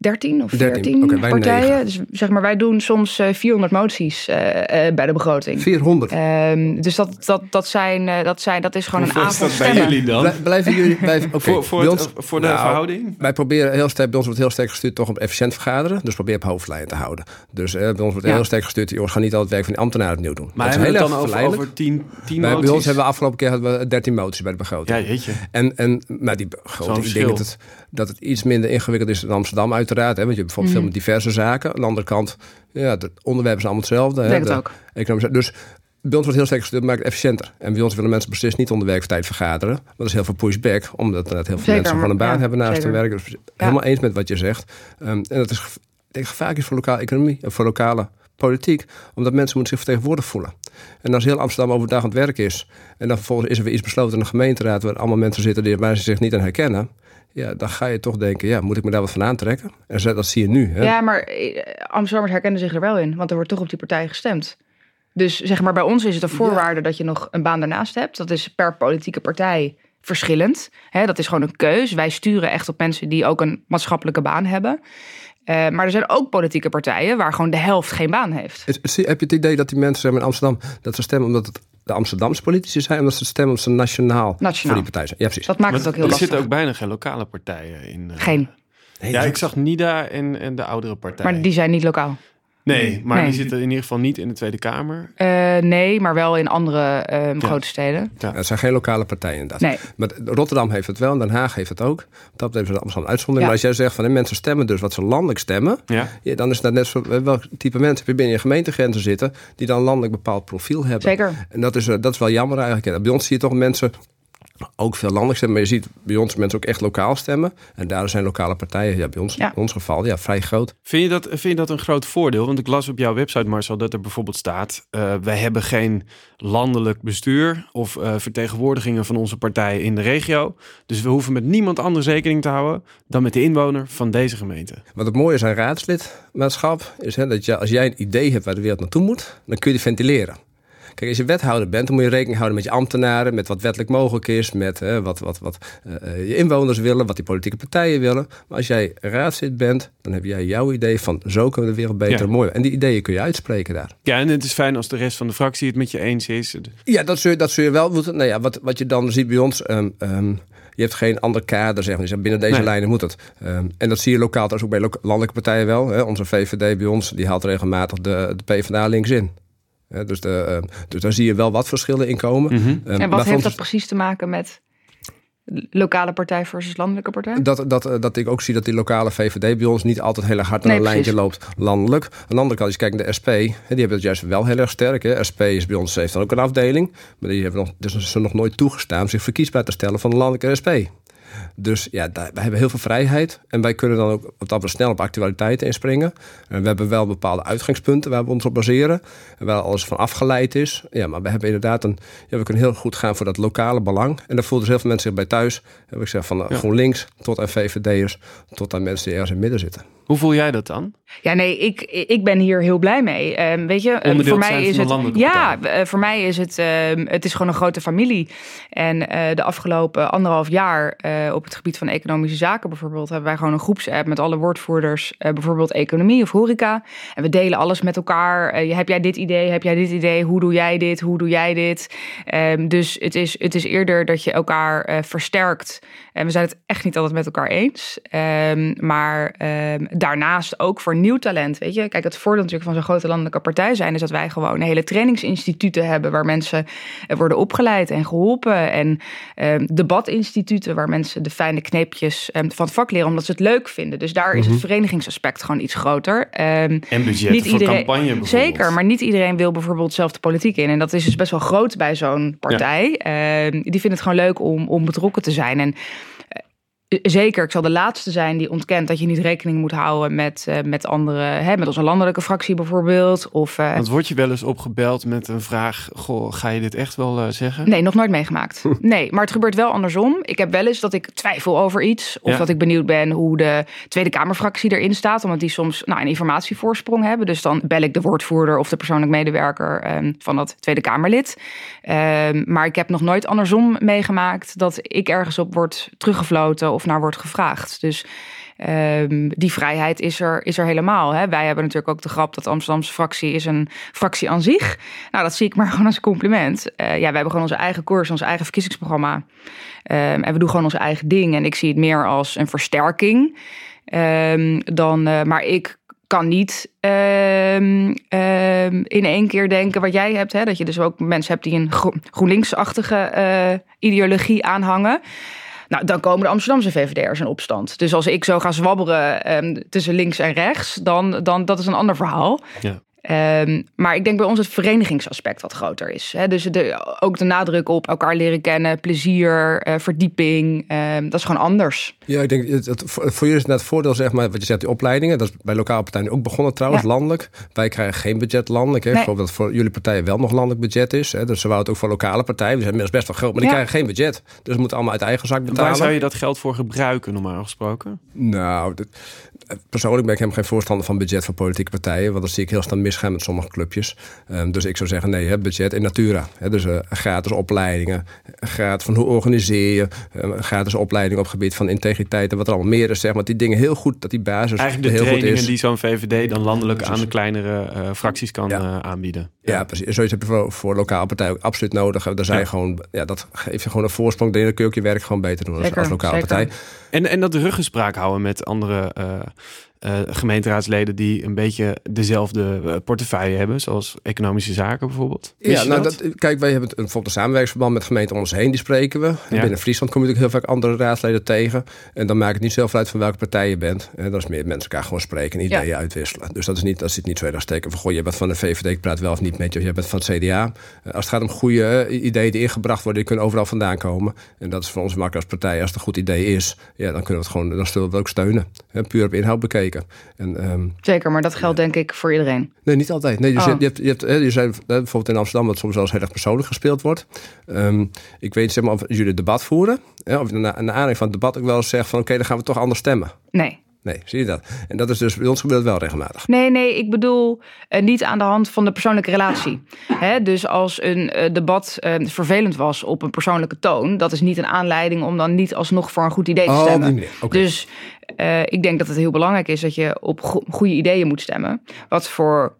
13 of 13, 14 oké, wij partijen. negen. Dus zeg maar, wij doen soms eh, 400 moties eh, eh, bij de begroting. 400. Ehm, dus dat, dat, dat, zijn, eh, dat, zijn, dat is gewoon Hoeveel een is avond bij jullie dan? Blij- Blijven jullie [LAUGHS] bij, voor, voor, bij het- ons- voor de nou, verhouding? Wij proberen heel sterk, bij ons wordt heel sterk gestuurd toch op efficiënt vergaderen. Dus probeer op hoofdlijnen te houden. Dus eh, bij ons wordt Ja. heel sterk gestuurd, jongens, ga niet al het werk van die ambtenaren opnieuw doen. Maar dat hebben is we heel het erg dan over, verleidelijk. over 10, 10 Bij, bij moties? ons hebben we afgelopen keer hadden we 13 moties bij de begroting. Ja, jeetje. En, en maar die Zo'n begroting, ik denk dat het, dat het iets minder ingewikkeld is in Amsterdam uiteraard. Hè, want je hebt bijvoorbeeld veel met diverse zaken. Aan de andere kant, ja, de onderwerpen zijn allemaal hetzelfde. Hè, denk het de ook. economische- dus bij ons wordt heel sterk gestuurd, maakt het efficiënter. En bij ons willen mensen precies niet onder werktijd vergaderen. Er is heel veel pushback, omdat heel veel Zeker, mensen gewoon een baan ja, hebben naast hun werk. Dus helemaal eens met wat je zegt. Ehm, en dat is ge- ik denk gevaarlijk is voor lokale economie en voor lokale politiek. Omdat mensen moeten zich vertegenwoordigd voelen. En als heel Amsterdam overdag aan het werk is... en dan vervolgens is er weer iets besloten in de gemeenteraad... waar allemaal mensen zitten die, waar ze zich niet aan herkennen... ja, dan ga je toch denken, ja, moet ik me daar wat van aantrekken? En dat zie je nu. Hè? Ja, maar eh, Amsterdammers herkennen zich er wel in. Want er wordt toch op die partij gestemd. Dus zeg maar, bij ons is het een voorwaarde dat je nog een baan daarnaast hebt. Dat is per politieke partij verschillend. Dat is gewoon een keus. Wij sturen echt op mensen die ook een maatschappelijke baan hebben. Eh, maar er zijn ook politieke partijen waar gewoon de helft geen baan heeft. Zie- heb je het idee dat die mensen in Amsterdam... dat ze stemmen omdat het de Amsterdamse politici zijn... omdat ze stemmen omdat ze nationaal, voor die partij zijn? Ja, precies. Dat maakt Maar het ook heel er lastig. zitten ook bijna geen lokale partijen in. eh. Geen. Nee, Ja, ik zag Nida en, en de oudere partij. Maar die zijn niet lokaal. Nee, maar Nee. die zitten in ieder geval niet in de Tweede Kamer. Eh, nee, maar wel in andere eh, grote steden. Ja, het zijn geen lokale partijen inderdaad. Nee. Maar Rotterdam heeft het wel en Den Haag heeft het ook. Dat heeft Amsterdam een uitzondering. Ja. Maar als jij zegt van mensen stemmen dus wat ze landelijk stemmen... Ja. Ja, dan is dat net zo eh, welk type mensen heb je binnen je gemeentegrenzen zitten... die dan landelijk bepaald profiel hebben. Zeker. En dat is, eh, dat is wel jammer eigenlijk. En bij ons zie je toch mensen ook veel landelijk stemmen. Maar je ziet bij ons mensen ook echt lokaal stemmen. En daar zijn lokale partijen, ja, bij ons, Ja. in ons geval, ja, vrij groot. Vind je, dat, vind je dat een groot voordeel? Want ik las op jouw website, Marcel, dat er bijvoorbeeld staat... eh, wij hebben geen landelijk bestuur of eh, vertegenwoordigingen van onze partij in de regio. Dus we hoeven met niemand anders rekening te houden dan met de inwoner van deze gemeente. Wat het mooie is aan raadslidmaatschap... is hè, dat je, als jij een idee hebt waar de wereld naartoe moet... dan kun je die ventileren. Kijk, als je wethouder bent, dan moet je rekening houden met je ambtenaren, met wat wettelijk mogelijk is, met hè, wat, wat, wat eh, je inwoners willen, wat die politieke partijen willen. Maar als jij raadslid bent, dan heb jij jouw idee van zo kunnen we de wereld beter Ja. en mooier. En die ideeën kun je uitspreken daar. Ja, en het is fijn als de rest van de fractie het met je eens is. Ja, dat zul je, dat zul je wel moeten. Nou ja, wat, wat je dan ziet bij ons. ehm, ehm, je hebt geen ander kader, zeg maar. Je zegt, binnen deze Nee. lijnen moet het. Ehm, en dat zie je lokaal trouwens ook bij landelijke partijen wel. Hè. Onze VVD bij ons, die haalt regelmatig de, de PvdA links in. Hè, dus, de, ehm, dus daar zie je wel wat verschillen in komen. Mhm. Ehm, En maar wat heeft dat precies te maken met lokale partij versus landelijke partij? Dat, dat, eh, dat ik ook zie dat die lokale VVD bij ons niet altijd heel erg hard naar Nee, een lijntje loopt landelijk. Aan de andere kant, als je kijkt naar de SP, hè, die hebben het juist wel heel erg sterk. Hè. SP is bij ons, heeft dan ook een afdeling. Maar die hebben nog, dus er nog nooit toegestaan zich verkiesbaar te stellen van de landelijke SP. Dus ja, daar, wij hebben heel veel vrijheid. En wij kunnen dan ook wat dat we snel op actualiteiten inspringen. En we hebben wel bepaalde uitgangspunten waar we ons op baseren. En waar alles van afgeleid is. Ja, maar we hebben inderdaad een. Ja, we kunnen heel goed gaan voor dat lokale belang. En daar voelen dus heel veel mensen zich bij thuis. Heb ik zeg van eh, Ja. GroenLinks tot aan VVD'ers. Tot aan mensen die ergens in het midden zitten. Hoe voel jij dat dan? Ja, nee, ik, ik ben hier heel blij mee. Ehm, weet je, eh, Onderdeel voor mij is het. Ja, eh, voor mij is het. het is gewoon een grote familie. En eh, de afgelopen anderhalf jaar eh, op het gebied van economische zaken bijvoorbeeld, hebben wij gewoon een groepsapp met alle woordvoerders, eh, bijvoorbeeld economie of horeca. En we delen alles met elkaar. Eh, heb jij dit idee? Heb jij dit idee? Hoe doe jij dit? Hoe doe jij dit? Ehm, dus het is, het is eerder dat je elkaar eh, versterkt. En we zijn het echt niet altijd met elkaar eens. Ehm, maar daarnaast ook voor nieuw talent. Weet je, kijk, het voordeel natuurlijk van zo'n grote landelijke partij zijn is dat wij gewoon hele trainingsinstituten hebben waar mensen worden opgeleid en geholpen. En ehm, debatinstituten waar mensen de fijne kneepjes ehm, van het vak leren omdat ze het leuk vinden. Dus daar is het Mhm. verenigingsaspect gewoon iets groter. Ehm, En budgetten niet voor iedereen, campagne. Zeker, maar niet iedereen wil bijvoorbeeld zelf de politiek in. En dat is dus best wel groot bij zo'n partij. Ehm, die vinden het gewoon leuk om, om betrokken te zijn. En eh, zeker, ik zal de laatste zijn die ontkent dat je niet rekening moet houden met, eh, met andere, hè, met onze landelijke fractie bijvoorbeeld. Of, eh, Want word je wel eens opgebeld met een vraag, goh, ga je dit echt wel eh, zeggen? Nee, nog nooit meegemaakt. Nee, maar het gebeurt wel andersom. Ik heb wel eens dat ik twijfel over iets. Of Ja. dat ik benieuwd ben hoe de Tweede Kamerfractie erin staat. Omdat die soms nou, een informatievoorsprong hebben. Dus dan bel ik de woordvoerder of de persoonlijk medewerker ehm, van dat Tweede Kamerlid. Ehm, maar ik heb nog nooit andersom meegemaakt dat ik ergens op word teruggefloten of naar wordt gevraagd. Dus ehm, die vrijheid is er, is er helemaal. Hè? Wij hebben natuurlijk ook de grap dat de Amsterdamse fractie is een fractie aan zich. Nou, dat zie ik maar [LAUGHS] gewoon als een compliment. Eh, ja, wij hebben gewoon onze eigen koers, ons eigen verkiezingsprogramma. Ehm, en we doen gewoon ons eigen ding. En ik zie het meer als een versterking. Ehm, dan, eh, maar ik kan niet in één keer denken wat jij hebt. Hè? Dat je dus ook mensen hebt die een gro- GroenLinks-achtige eh, ideologie aanhangen. Nou, dan komen de Amsterdamse VVD'ers in opstand. Dus als ik zo ga zwabberen ehm, tussen links en rechts, dan, dan dat is een ander verhaal. Ja. Ehm, maar ik denk bij ons het verenigingsaspect wat groter is. Hè? Dus de, ook de nadruk op elkaar leren kennen, plezier, eh, verdieping. ehm, dat is gewoon anders. Ja, ik denk, het, het, voor jullie is het net voordeel, zeg maar, wat je zegt, die opleidingen. Dat is bij lokale partijen ook begonnen trouwens, Ja. landelijk. Wij krijgen geen budget landelijk. Hè. Nee. Ik geloof dat voor jullie partijen wel nog landelijk budget is. Hè. Dus ze wouden het ook voor lokale partijen. Die zijn inmiddels best wel groot, maar die Ja. krijgen geen budget. Dus ze moeten allemaal uit eigen zak En betalen. Waar zou je dat geld voor gebruiken, normaal gesproken? Nou, dit- persoonlijk ben ik helemaal geen voorstander van budget voor politieke partijen. Want dat zie ik heel snel misgaan met sommige clubjes. Ehm, dus ik zou zeggen, nee, hè, budget in natura. Hè, dus eh, gratis opleidingen, gratis van hoe organiseer je, eh, gratis opleiding op gebied van integriteit en wat er allemaal meer is. Zeg maar, die dingen heel goed, dat die basis Eigenlijk de heel goed is. die zo'n VVD dan landelijk aan de kleinere eh, fracties kan Ja. eh, aanbieden. Ja, precies. Zoiets heb je voor, voor lokale partijen ook absoluut nodig. Daar zijn Ja. gewoon, ja, dat geeft je gewoon een voorsprong. Dan kun je ook je werk gewoon beter doen als, Zeker, als lokale zeker. partij. En, en dat ruggespraak houden met andere eh, eh, gemeenteraadsleden die een beetje dezelfde eh, portefeuille hebben, zoals economische zaken bijvoorbeeld. Ja, nou, dat? dat? kijk, wij hebben een- bijvoorbeeld een samenwerkingsverband met gemeenten om ons heen, die spreken we. En Binnen Friesland kom je natuurlijk heel vaak andere raadsleden tegen. En dan maakt het niet zelf uit van welke partij je bent. En dat is meer mensen elkaar gewoon spreken en ideeën Ja. uitwisselen. Dus dat, is niet, dat zit niet zo erg steken van, goh, je bent van de VVD, ik praat wel of niet met je. Bent van het CDA. Eh, Als het gaat om goede eh, ideeën die ingebracht worden, die kunnen overal vandaan komen. En dat is voor ons makkelijk als partij. Als het een goed idee is, ja, dan kunnen we het gewoon, dan zullen we het ook steunen. Hè, puur op inhoud bekeken. En, ehm, Zeker, maar dat geldt denk ik voor iedereen. Nee, niet altijd. Nee, dus Oh. je, hebt, je, hebt, hè, je zei hè, bijvoorbeeld in Amsterdam dat soms wel eens heel erg persoonlijk gespeeld wordt. Ehm, ik weet zeg maar of jullie debat voeren. Hè, of na, na aanleiding van het debat ook wel eens zegt van oké, dan gaan we toch anders stemmen. Nee. Nee, zie je dat? En dat is dus bij ons gebeurt wel regelmatig. Nee, nee, ik bedoel eh, niet aan de hand van de persoonlijke relatie. Hè, dus als een eh, debat eh, vervelend was op een persoonlijke toon, dat is niet een aanleiding om dan niet alsnog voor een goed idee te Oh, stemmen. Oké. Dus ik denk dat het heel belangrijk is dat je op go- goede ideeën moet stemmen. Wat voor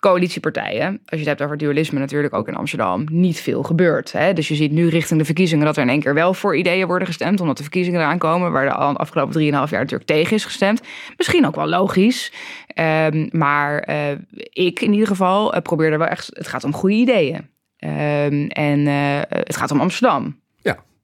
coalitiepartijen, als je het hebt over dualisme natuurlijk ook in Amsterdam, niet veel gebeurt. Hè? Dus je ziet nu richting de verkiezingen dat er in één keer wel voor ideeën worden gestemd, omdat de verkiezingen eraan komen, waar de afgelopen 3,5 jaar natuurlijk tegen is gestemd. Misschien ook wel logisch. Ehm, maar eh, ik in ieder geval eh, probeer er wel echt, het gaat om goede ideeën. Ehm, en eh, het gaat om Amsterdam.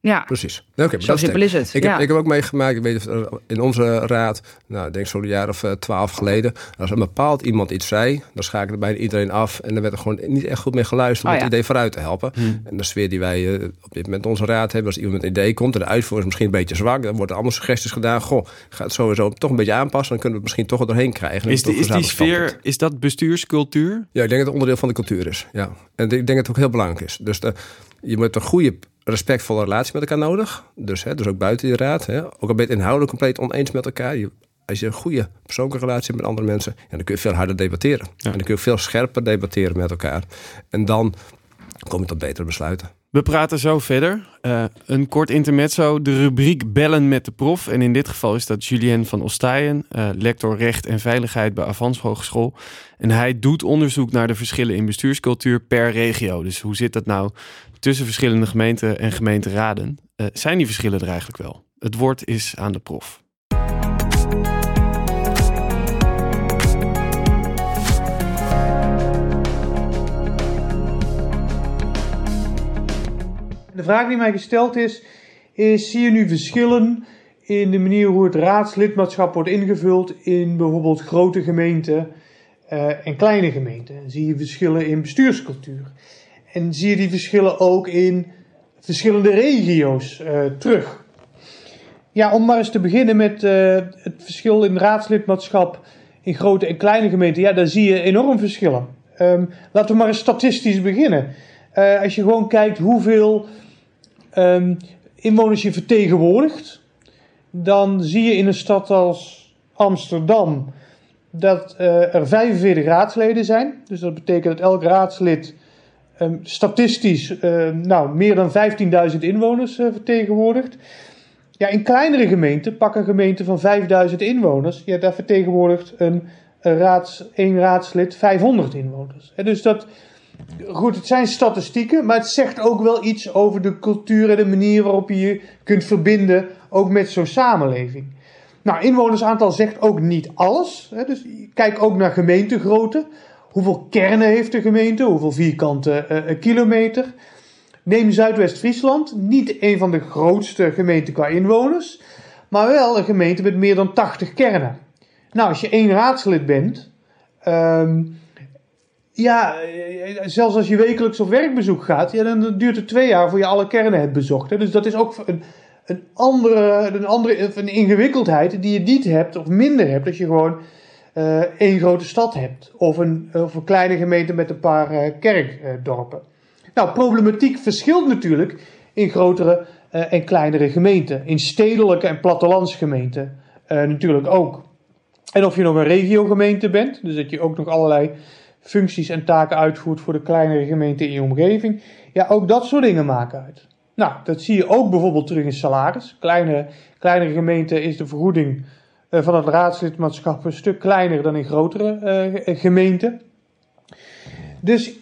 Ja. Precies. Oké, zo dat simpel is het. Ik, ja. heb, ik heb ook meegemaakt, ik weet het, in onze raad, nou, ik denk zo'n jaar of eh, twaalf geleden, als een bepaald iemand iets zei, dan schakelde bijna iedereen af en dan werd er gewoon niet echt goed mee geluisterd om Oh, het idee vooruit te helpen. En de sfeer die wij eh, op dit moment in onze raad hebben, als iemand met een idee komt en de uitvoering is misschien een beetje zwak, dan worden allemaal suggesties gedaan. Goh, ga het sowieso toch een beetje aanpassen, dan kunnen we het misschien toch er doorheen krijgen. En Is, dat die, is die sfeer, is dat bestuurscultuur? Ja, ik denk dat het onderdeel van de cultuur is. Ja. En ik denk dat het ook heel belangrijk is. Dus de, je moet een goede, respectvolle relatie met elkaar nodig. Dus, hè, dus ook buiten je raad. Hè. Ook al ben je het inhoudelijk compleet oneens met elkaar. Je, als je een goede persoonlijke relatie hebt met andere mensen, ja, dan kun je veel harder debatteren. En dan kun je veel scherper debatteren met elkaar. En dan kom je tot betere besluiten. We praten zo verder. Eh, een kort intermezzo, de rubriek Bellen met de prof. En in dit geval is dat Julien van Ostijen, eh, lector recht en veiligheid bij Avans Hogeschool. En hij doet onderzoek naar de verschillen in bestuurscultuur per regio. Dus hoe zit dat nou tussen verschillende gemeenten en gemeenteraden. Eh, zijn die verschillen er eigenlijk wel? Het woord is aan de prof. De vraag die mij gesteld is, is zie je nu verschillen in de manier hoe het raadslidmaatschap wordt ingevuld in bijvoorbeeld grote gemeenten eh, en kleine gemeenten? Zie je verschillen in bestuurscultuur? En zie je die verschillen ook in verschillende regio's uh, terug? Ja, om maar eens te beginnen met uh, het verschil in raadslidmaatschap in grote en kleine gemeenten. Ja, daar zie je enorm verschillen. Um, laten we maar eens statistisch beginnen. Uh, als je gewoon kijkt hoeveel um, inwoners je vertegenwoordigt, dan zie je in een stad als Amsterdam dat er 45 raadsleden zijn. Dus dat betekent dat elk raadslid um, statistisch uh, nou, meer dan 15.000 inwoners uh, vertegenwoordigt. Ja, in kleinere gemeenten, pak een gemeente van 5000 inwoners, ja, daar vertegenwoordigt een, raads, één raadslid 500 inwoners. Dus dat, goed, het zijn statistieken, maar het zegt ook wel iets over de cultuur en de manier waarop je je kunt verbinden, ook met zo'n samenleving. Nou, inwonersaantal zegt ook niet alles. Hè, dus kijk ook naar gemeentegrootte. Hoeveel kernen heeft de gemeente? Hoeveel vierkante uh, kilometer? Neem Zuidwest-Friesland, niet een van de grootste gemeenten qua inwoners, maar wel een gemeente met meer dan 80 kernen. Nou, als je één raadslid bent, um, ja, zelfs als je wekelijks op werkbezoek gaat, ja, dan duurt het twee jaar voor je alle kernen hebt bezocht. Hè. Dus dat is ook een, een, andere, een andere een ingewikkeldheid die je niet hebt of minder hebt als je gewoon uh, één grote stad hebt. Of een, of een kleine gemeente met een paar uh, kerkdorpen. Nou, problematiek verschilt natuurlijk in grotere uh, en kleinere gemeenten. In stedelijke en plattelandsgemeenten natuurlijk ook. En of je nog een regiogemeente bent, dus dat je ook nog allerlei functies en taken uitvoert voor de kleinere gemeente in je omgeving. Ja, ook dat soort dingen maken uit. Nou, dat zie je ook bijvoorbeeld terug in salaris. Kleine, kleinere gemeenten is de vergoeding van het raadslidmaatschap een stuk kleiner dan in grotere uh, gemeenten. Dus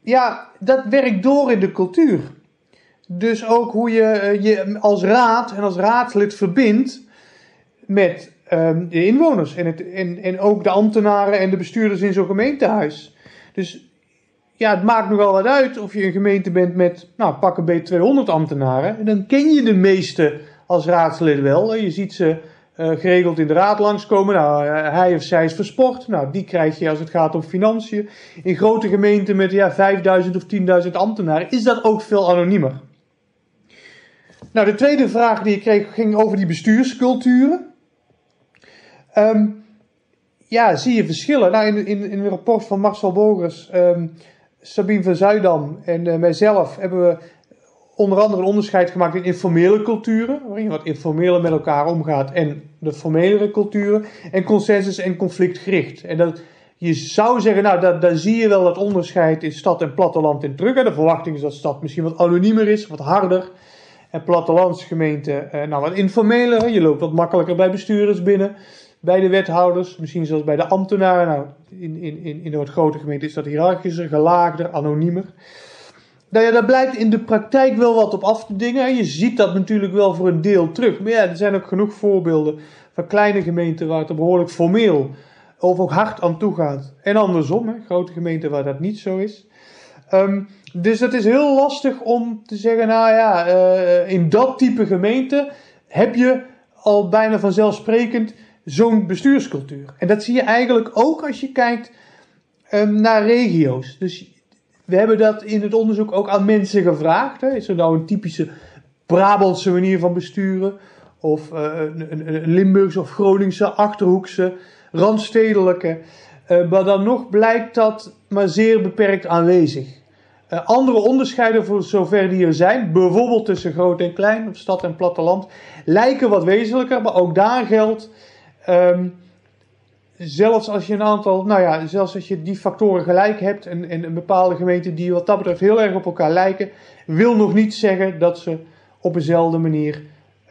ja, dat werkt door in de cultuur. Dus ook hoe je je als raad en als raadslid verbindt met um, de inwoners en, het, en, en ook de ambtenaren en de bestuurders in zo'n gemeentehuis. Dus ja, het maakt nogal wat uit of je een gemeente bent met, nou, pak een beetje 200 ambtenaren. En dan ken je de meeste als raadslid wel. Je ziet ze uh, geregeld in de raad langskomen. Nou, uh, hij of zij is versport. Nou, die krijg je als het gaat om financiën. In grote gemeenten met ja, 5000 of 10.000 ambtenaren is dat ook veel anoniemer. Nou, de tweede vraag die ik kreeg ging over die bestuursculturen. Um, ja, zie je verschillen? Nou, in, in, in een rapport van Marcel Bogers, um, Sabine van Zuidam en uh, mijzelf hebben we onder andere een onderscheid gemaakt in informele culturen, waarin je wat informeler met elkaar omgaat, en de formelere culturen, en consensus en conflictgericht. En dat, je zou zeggen, nou, daar, daar zie je wel dat onderscheid in stad en platteland in terug. De verwachting is dat stad misschien wat anoniemer is, wat harder. En plattelandsgemeente, eh, nou, wat informeler. Je loopt wat makkelijker bij bestuurders binnen bij de wethouders, misschien zelfs bij de ambtenaren. Nou, in, in, in, in de wat grote gemeente is dat hiërarchischer, gelaagder, anoniemer. Nou ja, daar blijkt in de praktijk wel wat op af te dingen. Je ziet dat natuurlijk wel voor een deel terug. Maar ja, er zijn ook genoeg voorbeelden van kleine gemeenten waar het behoorlijk formeel of ook hard aan toe gaat. En andersom, hè, grote gemeenten waar dat niet zo is. Um, dus het is heel lastig om te zeggen, nou ja, uh, in dat type gemeente heb je al bijna vanzelfsprekend zo'n bestuurscultuur. En dat zie je eigenlijk ook als je kijkt um, naar regio's. Dus we hebben dat in het onderzoek ook aan mensen gevraagd. Hè. Is er nou een typische Brabantse manier van besturen? Of uh, een, een, Limburgse of Groningse, Achterhoekse, Randstedelijke. Uh, maar dan nog blijkt dat maar zeer beperkt aanwezig. Uh, andere onderscheiden voor zover die er zijn, bijvoorbeeld tussen groot en klein, of stad en platteland, lijken wat wezenlijker. Maar ook daar geldt Um, zelfs als je een aantal, nou ja, zelfs als je die factoren gelijk hebt en, en een bepaalde gemeente die wat dat betreft heel erg op elkaar lijken, wil nog niet zeggen dat ze op dezelfde manier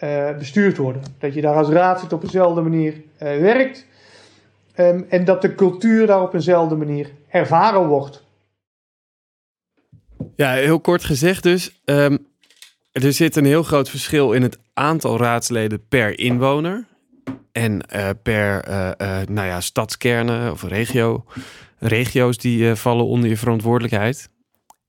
uh, bestuurd worden. Dat je daar als raadslid op dezelfde manier uh, werkt um, en dat de cultuur daar op dezelfde manier ervaren wordt. Ja, heel kort gezegd dus. Um, er zit een heel groot verschil in het aantal raadsleden per inwoner. En uh, per uh, nou ja, stadskernen of regio, regio's die vallen onder je verantwoordelijkheid.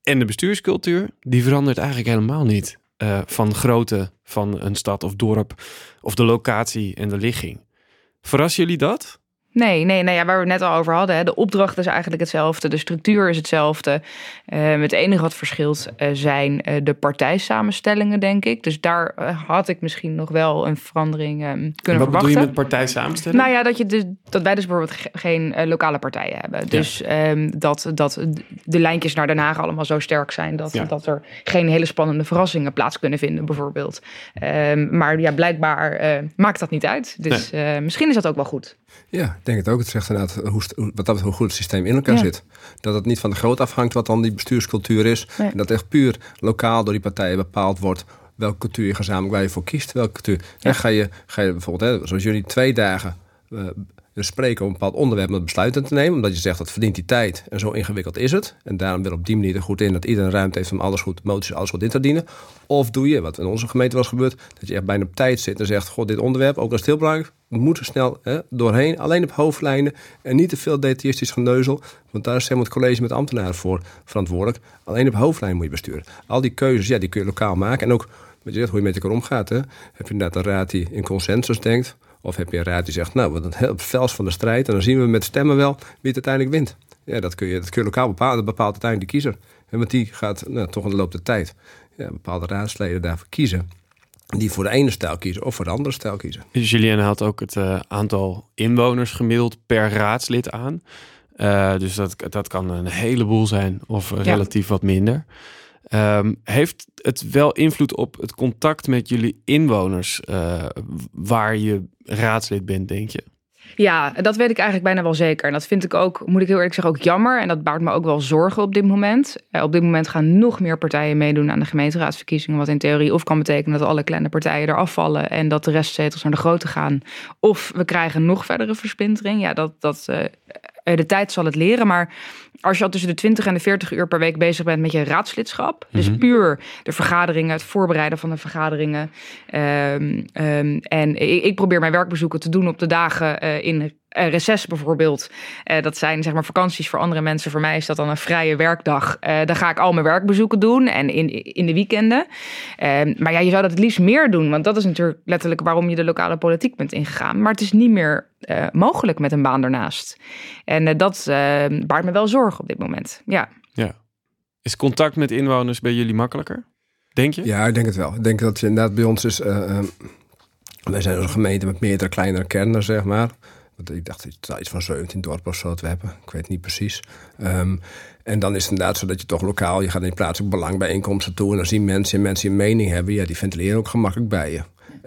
En de bestuurscultuur, die verandert eigenlijk helemaal niet. Van grootte van een stad of dorp of de locatie en de ligging. Verrassen jullie dat? Nee, nee, nou ja, waar we het net al over hadden. Hè, de opdracht is eigenlijk hetzelfde, de structuur is hetzelfde. Uh, het enige wat verschilt uh, zijn uh, de partijsamenstellingen, denk ik. Dus daar had ik misschien nog wel een verandering um, kunnen wat verwachten. Wat bedoel je met partijsamenstelling? Nou ja, dat, je dus, dat wij dus bijvoorbeeld ge geen lokale partijen hebben. Dus ja. um, dat, dat de lijntjes naar Den Haag allemaal zo sterk zijn... dat, ja. dat er geen hele spannende verrassingen plaats kunnen vinden, bijvoorbeeld. Um, maar ja, blijkbaar maakt dat niet uit. Dus nee. misschien is dat ook wel goed. Ja, denk het ook. Het zegt inderdaad hoe, wat dat, hoe goed het systeem in elkaar ja. zit. Dat het niet van de groot afhangt wat dan die bestuurscultuur is. Nee. En dat echt puur lokaal door die partijen bepaald wordt welke cultuur je gezamenlijk waar je voor kiest. Welke cultuur. Ja. ga, je, ga je bijvoorbeeld, hè, zoals jullie twee dagen uh, spreken over een bepaald onderwerp om besluiten te nemen. Omdat je zegt dat verdient die tijd en zo ingewikkeld is het. En daarom wil op die manier er goed in dat iedereen ruimte heeft om alles goed, moties, alles goed in te dienen. Of doe je, wat in onze gemeente was gebeurd, dat je echt bijna op tijd zit en zegt: Goh, dit onderwerp, ook als het heel belangrijk we moeten snel hè, doorheen, alleen op hoofdlijnen en niet te veel detailistisch geneuzel. Want daar is helemaal het college met ambtenaren voor verantwoordelijk. Alleen op hoofdlijnen moet je besturen. Al die keuzes, ja, die kun je lokaal maken. En ook met je hoe je met elkaar omgaat. Hè. Heb je inderdaad een raad die in consensus denkt? Of heb je een raad die zegt, nou, we zijn op vels van de strijd. En dan zien we met stemmen wel wie het uiteindelijk wint. Ja, dat kun je, dat kun je lokaal bepalen. Dat bepaalt uiteindelijk de kiezer. En want die gaat nou, toch in de loop der tijd ja, bepaalde raadsleden daarvoor kiezen die voor de ene stijl kiezen of voor de andere stijl kiezen. Julien had ook het uh, aantal inwoners gemiddeld per raadslid aan. Uh, dus dat, dat kan een heleboel zijn of ja. relatief wat minder. Um, heeft het wel invloed op het contact met jullie inwoners uh, waar je raadslid bent, denk je? Ja, dat weet ik eigenlijk bijna wel zeker. En dat vind ik ook, moet ik heel eerlijk zeggen, ook jammer. En dat baart me ook wel zorgen op dit moment. Uh, op dit moment gaan nog meer partijen meedoen aan de gemeenteraadsverkiezingen. Wat in theorie of kan betekenen dat alle kleine partijen eraf vallen. En dat de restzetels naar de grote gaan. Of we krijgen nog verdere versplintering. Ja, dat, dat, uh, de tijd zal het leren. Maar als je al tussen de 20 en de 40 uur per week bezig bent met je raadslidschap. Dus Mhm. puur de vergaderingen, het voorbereiden van de vergaderingen. Um, um, en ik, ik, probeer mijn werkbezoeken te doen op de dagen uh, in reces bijvoorbeeld. Uh, dat zijn zeg maar vakanties voor andere mensen. Voor mij is dat dan een vrije werkdag. Uh, dan ga ik al mijn werkbezoeken doen en in, in de weekenden. Uh, maar ja, je zou dat het liefst meer doen. Want dat is natuurlijk letterlijk waarom je de lokale politiek bent ingegaan. Maar het is niet meer uh, mogelijk met een baan ernaast. En dat baart me wel zorgen op dit moment. Ja. ja. Is contact met inwoners bij jullie makkelijker? Denk je? Ja, ik denk het wel. Ik denk dat je inderdaad bij ons is... uh, wij zijn een gemeente met meerdere kleinere kernen, zeg maar. Ik dacht iets van 17 dorpen of zo dat we hebben. Ik weet niet precies. Um, en dan is het inderdaad zo dat je toch lokaal... je gaat in plaatselijk belangbijeenkomsten toe... en dan zien mensen en mensen een mening hebben... ja, die ventileren ook gemakkelijk bij je.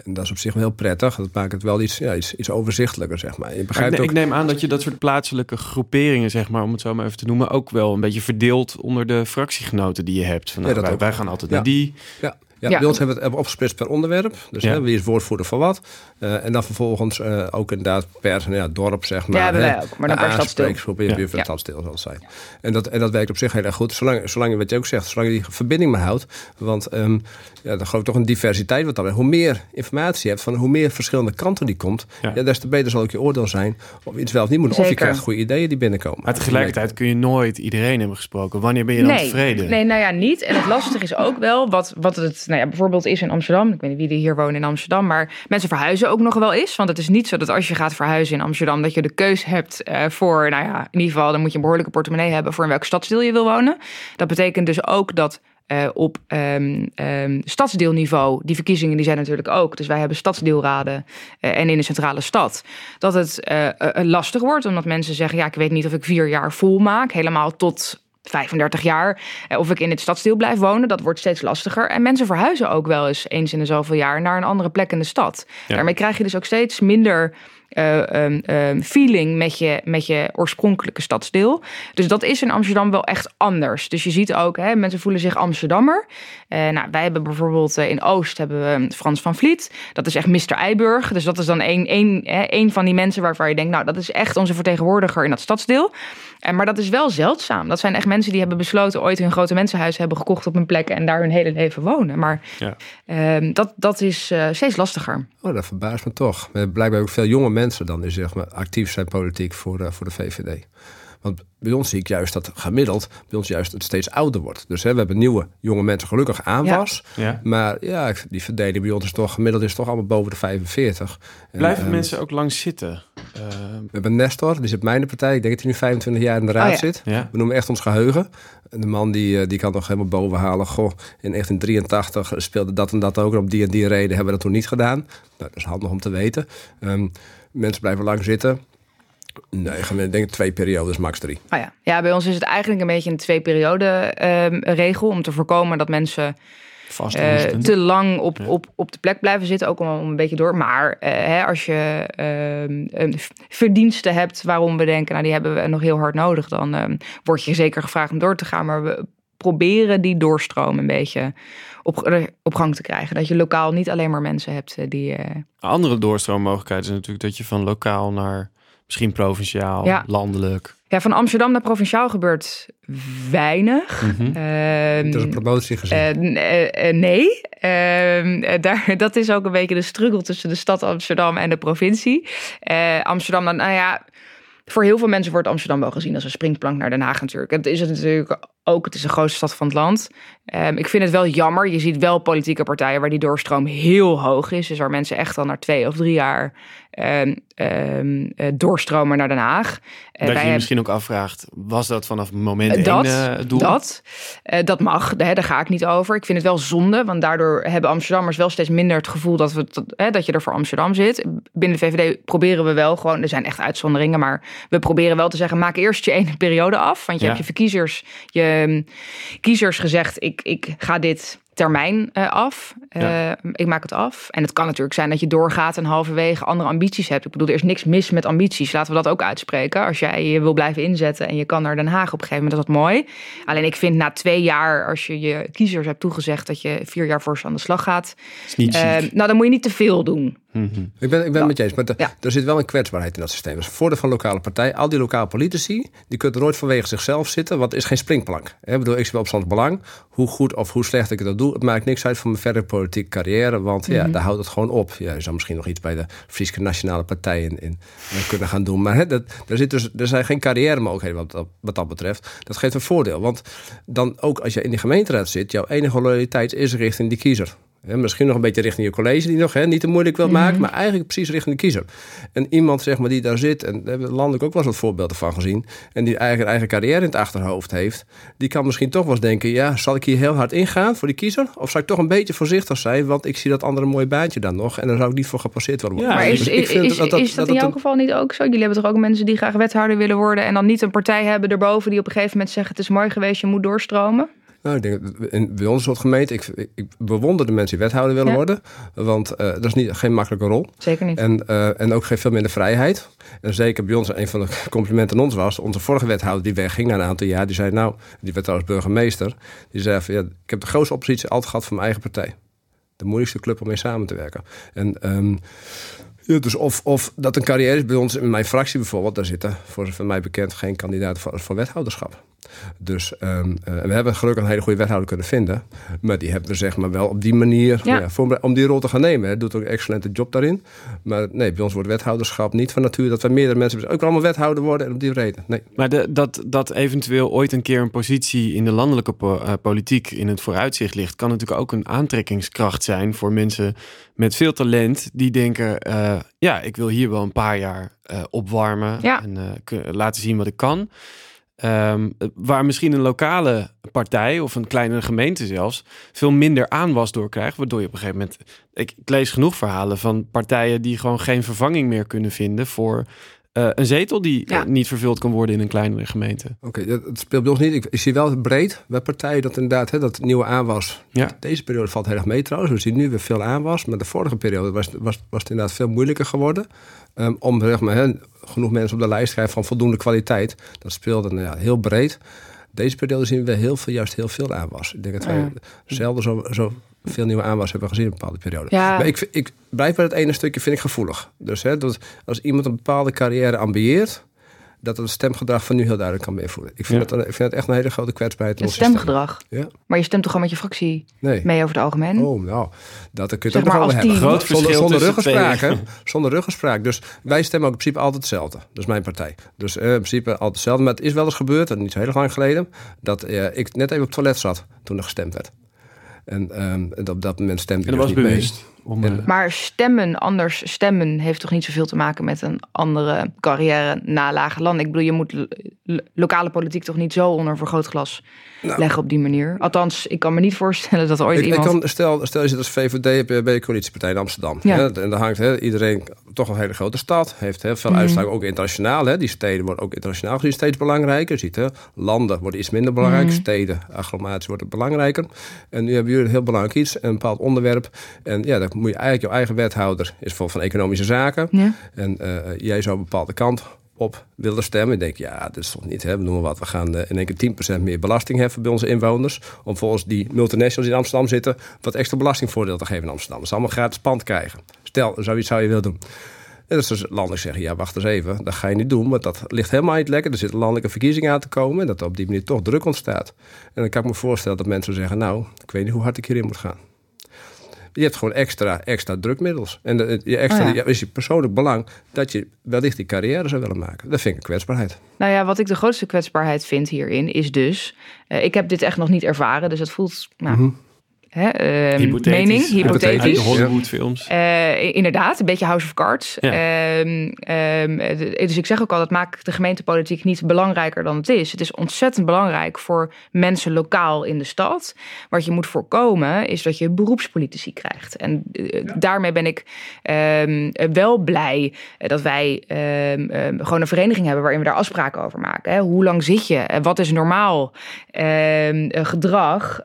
En dat is op zich wel heel prettig. Dat maakt het wel iets, ja, iets, iets overzichtelijker, zeg maar. Je begrijpt ik, ook... ik neem aan dat je dat soort plaatselijke groeperingen, zeg maar, om het zo maar even te noemen, ook wel een beetje verdeelt onder de fractiegenoten die je hebt. Van, nou, ja, wij, wij, gaan altijd naar die. Ja. Ja, ja, bij ons hebben we het opgesplitst per onderwerp. Dus ja. hè, wie is woordvoerder van wat. Uh, en dan vervolgens uh, ook inderdaad per nou ja, dorp, zeg maar. Ja, wij ook. Maar dan per stadsdeel. in ja. ja. stadsdeel zal het zijn. En dat, en dat werkt op zich heel erg goed. Zolang, zolang wat je ook zegt, zolang je die verbinding maar houdt. Want um, ja, dan geloof ik toch een diversiteit wat dan. Hoe meer informatie je hebt, van hoe meer verschillende kanten die komt, ja. des te beter zal ook je oordeel zijn. Of iets wel of niet moet. Of je krijgt goede ideeën die binnenkomen. Maar tegelijkertijd kun je nooit iedereen hebben gesproken. Wanneer ben je dan nee, tevreden? Nee, nou ja, niet. En het lastige is ook wel wat, wat het nou ja, bijvoorbeeld is in Amsterdam. Ik weet niet wie er hier wonen in Amsterdam. Maar mensen verhuizen ook nog wel eens. Want het is niet zo dat als je gaat verhuizen in Amsterdam... dat je de keus hebt uh, voor, nou ja, in ieder geval... dan moet je een behoorlijke portemonnee hebben... voor in welk stadsdeel je wil wonen. Dat betekent dus ook dat uh, op um, um, stadsdeelniveau, die verkiezingen die zijn natuurlijk ook. Dus wij hebben stadsdeelraden uh, en in de centrale stad. Dat het lastig wordt, omdat mensen zeggen... ja, ik weet niet of ik vier jaar vol maak. Helemaal tot 35 jaar. Of ik in het stadsdeel blijf wonen, dat wordt steeds lastiger. En mensen verhuizen ook wel eens eens in de zoveel jaar naar een andere plek in de stad. Ja. Daarmee krijg je dus ook steeds minder uh, um, um, feeling met je, met je oorspronkelijke stadsdeel. Dus dat is in Amsterdam wel echt anders. Dus je ziet ook, hè, mensen voelen zich Amsterdammer. Uh, nou, wij hebben bijvoorbeeld uh, in Oost hebben we Frans van Vliet. Dat is echt Mr. Eiburg. Dus dat is dan een, een, een van die mensen waarvan je denkt... nou, dat is echt onze vertegenwoordiger in dat stadsdeel. En, maar dat is wel zeldzaam. Dat zijn echt mensen die hebben besloten... ooit hun grote mensenhuis hebben gekocht op een plek... en daar hun hele leven wonen. Maar ja. uh, dat, dat is uh, steeds lastiger. Oh, dat verbaast me toch. Hebben blijkbaar ook veel jonge mensen dan... die zeg maar actief zijn politiek voor, uh, voor de VVD. Want bij ons zie ik juist dat gemiddeld, bij ons juist het steeds ouder wordt. Dus hè, we hebben nieuwe jonge mensen gelukkig aanwas. Ja. Maar ja, die verdeling bij ons is toch gemiddeld is toch allemaal boven de 45. En, Blijven ehm, mensen ook lang zitten? Eh, We hebben Nestor, die zit bij mijn partij. Ik denk dat hij nu 25 jaar in de raad Oh ja. zit. ja. We noemen echt ons geheugen. En de man die, eh, die kan nog helemaal boven halen. Goh, in 1983 speelde dat en dat ook. En op die en die reden hebben we dat toen niet gedaan. Nou, dat is handig om te weten. Ehm, mensen blijven lang zitten. Nee, gemiddeld denk ik twee periodes, max drie. Oh ja. ja, bij ons is het eigenlijk een beetje een twee-periode ehm, regel om te voorkomen dat mensen Eh, te lang op, Ja. op, op de plek blijven zitten, ook om, om een beetje door. Maar eh, hè, als je ehm, verdiensten hebt waarom we denken, nou die hebben we nog heel hard nodig, dan ehm, word je zeker gevraagd om door te gaan. Maar we proberen die doorstroom een beetje op, op gang te krijgen. Dat je lokaal niet alleen maar mensen hebt eh, die. eh, Een andere doorstroommogelijkheid is natuurlijk dat je van lokaal naar misschien provinciaal, Ja. landelijk. ja, van Amsterdam naar provinciaal gebeurt weinig. Ehm, Dat is een promotie gezien. Eh, eh, eh, nee, Ehm, eh, daar, [LAUGHS] dat is ook een beetje de struggle tussen de stad Amsterdam en de provincie. Eh, Amsterdam, dan, nou ja, voor heel veel mensen wordt Amsterdam wel gezien als een springplank naar Den Haag natuurlijk. Het is het natuurlijk ook, het is de grootste stad van het land. Ehm, ik vind het wel jammer, je ziet wel politieke partijen waar die doorstroom heel hoog is. Dus waar mensen echt al na twee of drie jaar ehm, ehm, eh, doorstromen naar Den Haag. Eh, dat je je hebben- misschien ook afvraagt, was dat vanaf moment één dat, eh, het doel? dat, eh, dat mag, hè, daar ga ik niet over. Ik vind het wel zonde, want daardoor hebben Amsterdammers wel steeds minder het gevoel dat, we, dat, hè, dat je er voor Amsterdam zit. Binnen de VVD proberen we wel gewoon, er zijn echt uitzonderingen, maar we proberen wel te zeggen, maak eerst je ene periode af. Want je Ja. hebt je verkiezers, je mm, kiezers gezegd, ik, ik ga dit termijn eh, af. Ja. Eh, ik maak het af. En het kan natuurlijk zijn dat je doorgaat en halverwege andere ambities hebt. Ik bedoel, er is niks mis met ambities. Laten we dat ook uitspreken. Als jij je wil blijven inzetten en je kan naar Den Haag op een gegeven moment, dat is dat mooi. Alleen ik vind na twee jaar, als je je kiezers hebt toegezegd dat je vier jaar voor ze aan de slag gaat, is niet eh, nou dan moet je niet te veel doen. Mhm. Ik ben, ik ben het met je eens, maar de- Ja. er zit wel een kwetsbaarheid in dat systeem. Dat is het voordeel van lokale partij. Al die lokale politici, die kunnen nooit vanwege zichzelf zitten, want het is geen springplank. Ik bedoel, ik zie wel op stand belang. Hoe goed of hoe slecht ik dat doe, het maakt niks uit voor mijn verdere politieke carrière, want ja, daar houdt het gewoon op. Ja, je zou misschien nog iets bij de Friese Nationale Partij in, in kunnen gaan doen, maar hè, dat, er, zit dus, er zijn geen carrière mogelijkheden wat, dat- wat dat betreft. Dat geeft een voordeel, want dan ook als je in die gemeenteraad zit, jouw enige loyaliteit is richting die kiezer. Misschien nog een beetje richting je college die nog hè, niet te moeilijk wil maken, maar eigenlijk precies richting de kiezer. En iemand zeg maar, die daar zit, en daar hebben we landelijk ook wel eens wat voorbeelden van gezien, en die eigen, eigen carrière in het achterhoofd heeft, die kan misschien toch wel eens denken: ja, zal ik hier heel hard ingaan voor die kiezer? Of zal ik toch een beetje voorzichtig zijn, want ik zie dat andere mooie baantje dan nog, en daar zou ik niet voor gepasseerd willen worden. Ja, maar is, Dus ik is, vind is, dat- dat- is dat, dat in jouw een- geval niet ook zo? Jullie hebben toch ook mensen die graag wethouder willen worden en dan niet een partij hebben erboven die op een gegeven moment zeggen: het is mooi geweest, je moet doorstromen? Nou, ik denk, in, bij ons soort gemeente, ik, bewonder de mensen die wethouder willen Ja. worden, want eh, dat is niet, geen makkelijke rol. Zeker niet. En, eh, en ook geeft veel minder vrijheid. En zeker bij ons, een van de [LAUGHS] complimenten aan ons was... onze vorige wethouder die wegging na een aantal jaar... die zei nou, die werd trouwens burgemeester... die zei van ja, ik heb de grootste oppositie altijd gehad van mijn eigen partij. De moeilijkste club om mee samen te werken. En ehm, ja, dus of, of dat een carrière is bij ons in mijn fractie bijvoorbeeld... daar zitten voor zover mij bekend geen kandidaat voor, voor wethouderschap. Dus ehm, eh, we hebben gelukkig een hele goede wethouder kunnen vinden. Maar die hebben we zeg maar wel op die manier... Ja. Ja. voor, om die rol te gaan nemen. Hij doet ook een excellente job daarin. Maar nee, bij ons wordt wethouderschap niet van nature... dat we meerdere mensen ook allemaal wethouder worden en op die reden. Nee. Maar de, dat, dat eventueel ooit een keer een positie in de landelijke po- eh, politiek in het vooruitzicht ligt, kan natuurlijk ook een aantrekkingskracht zijn voor mensen met veel talent die denken: eh, ja, ik wil hier wel een paar jaar eh, opwarmen Ja. en eh, laten zien wat ik kan. Ehm, waar misschien een lokale partij of een kleinere gemeente zelfs veel minder aanwas door krijgt, waardoor je op een gegeven moment. Ik, ik lees genoeg verhalen van partijen die gewoon geen vervanging meer kunnen vinden voor eh, een zetel die Ja. eh, niet vervuld kan worden in een kleinere gemeente. Oké, dat, dat speelt bij ons niet. Ik, ik zie wel breed bij partijen dat inderdaad hè, dat nieuwe aanwas. Ja. Deze periode valt heel erg mee trouwens. We zien nu weer veel aanwas. Maar de vorige periode was, was, was het inderdaad veel moeilijker geworden. Ehm, om zeg maar, hè, genoeg mensen op de lijst te krijgen van voldoende kwaliteit. Dat speelde nou ja, heel breed. Deze periode zien we heel veel, juist heel veel aanwas. Ik denk dat wij Ja. zelden zo, zo veel nieuwe aanwas hebben gezien in een bepaalde periode. Ja. Maar ik, ik blijf bij het ene stukje vind ik gevoelig. Dus hè, dat als iemand een bepaalde carrière ambieert, dat het stemgedrag van nu heel duidelijk kan beïnvloeden. Ik vind, Ja. het, ik vind het echt een hele grote kwetsbaarheid. Het stemgedrag. Ja. Maar je stemt toch gewoon met je fractie Nee. mee over het algemeen? Oh, nou, dat kun je het Zeg ook nog maar over als hebben. Groot zonder, verschil zonder ruggespraak, hè? Zonder ruggespraak. Dus wij stemmen ook in principe altijd hetzelfde. Dat is mijn partij. Dus eh, in principe altijd hetzelfde. Maar het is wel eens gebeurd, en niet zo heel lang geleden, dat eh, ik net even op het toilet zat toen er gestemd werd. En ehm, en op dat moment stemde En ik dat dus was niet mee. Bewust. Om, En- Maar stemmen, anders stemmen, heeft toch niet zoveel te maken met een andere carrière na lage land. Ik bedoel, je moet lo- lo- lokale politiek toch niet zo onder een vergrootglas Nou. leggen op die manier. Althans, ik kan me niet voorstellen dat ooit Ik, ik iemand... kan, stel, stel je zit als VVD bij de coalitiepartij in Amsterdam. Ja. Hè, en daar hangt hè, iedereen, toch een hele grote stad, heeft heel Mhm. veel uitslagen, ook internationaal. Hè. Die steden worden ook internationaal gezien steeds belangrijker. Je ziet, hè, landen worden iets minder belangrijk, Mhm. steden, agglomeraties worden belangrijker. En nu hebben jullie een heel belangrijk iets, een bepaald onderwerp. En ja, moet je eigenlijk, jouw eigen wethouder is bijvoorbeeld van economische zaken. Ja. En eh, jij zou een bepaalde kant op willen stemmen. Ik denk, ja, dat is toch niet, hè? we noemen wat. We gaan eh, in één keer 10% meer belasting heffen bij onze inwoners. Om volgens die multinationals die in Amsterdam zitten... wat extra belastingvoordeel te geven in Amsterdam. Dat ze allemaal gratis pand krijgen. Stel, zoiets zou je willen doen. En dat is dus landelijk zeggen, ja, wacht eens even. Dat ga je niet doen, want dat ligt helemaal niet lekker. Er zitten landelijke verkiezingen aan te komen... en dat er op die manier toch druk ontstaat. En dan kan ik me voorstellen dat mensen zeggen... nou, ik weet niet hoe hard ik hierin moet gaan. Je hebt gewoon extra, extra drukmiddels. En de, je extra, Oh ja. is je persoonlijk belang dat je wellicht die carrière zou willen maken. Dat vind ik een kwetsbaarheid. Nou ja, wat ik de grootste kwetsbaarheid vind hierin is dus... eh, ik heb dit echt nog niet ervaren, dus het voelt... Nou, Mhm. Hè, ehm, hypothetisch. mening, hypothetisch. Hollywoodfilms. Eh, inderdaad, een beetje House of Cards. Ja. Ehm, ehm, eh, dus ik zeg ook al, dat maakt de gemeentepolitiek niet belangrijker dan het is. Het is ontzettend belangrijk voor mensen lokaal in de stad. Wat je moet voorkomen is dat je beroepspolitici krijgt. En eh, daarmee ben ik ehm, wel blij dat wij gewoon een vereniging hebben waarin we daar afspraken over maken. Hè. Hoe lang zit je? Wat is normaal ehm, eh, gedrag?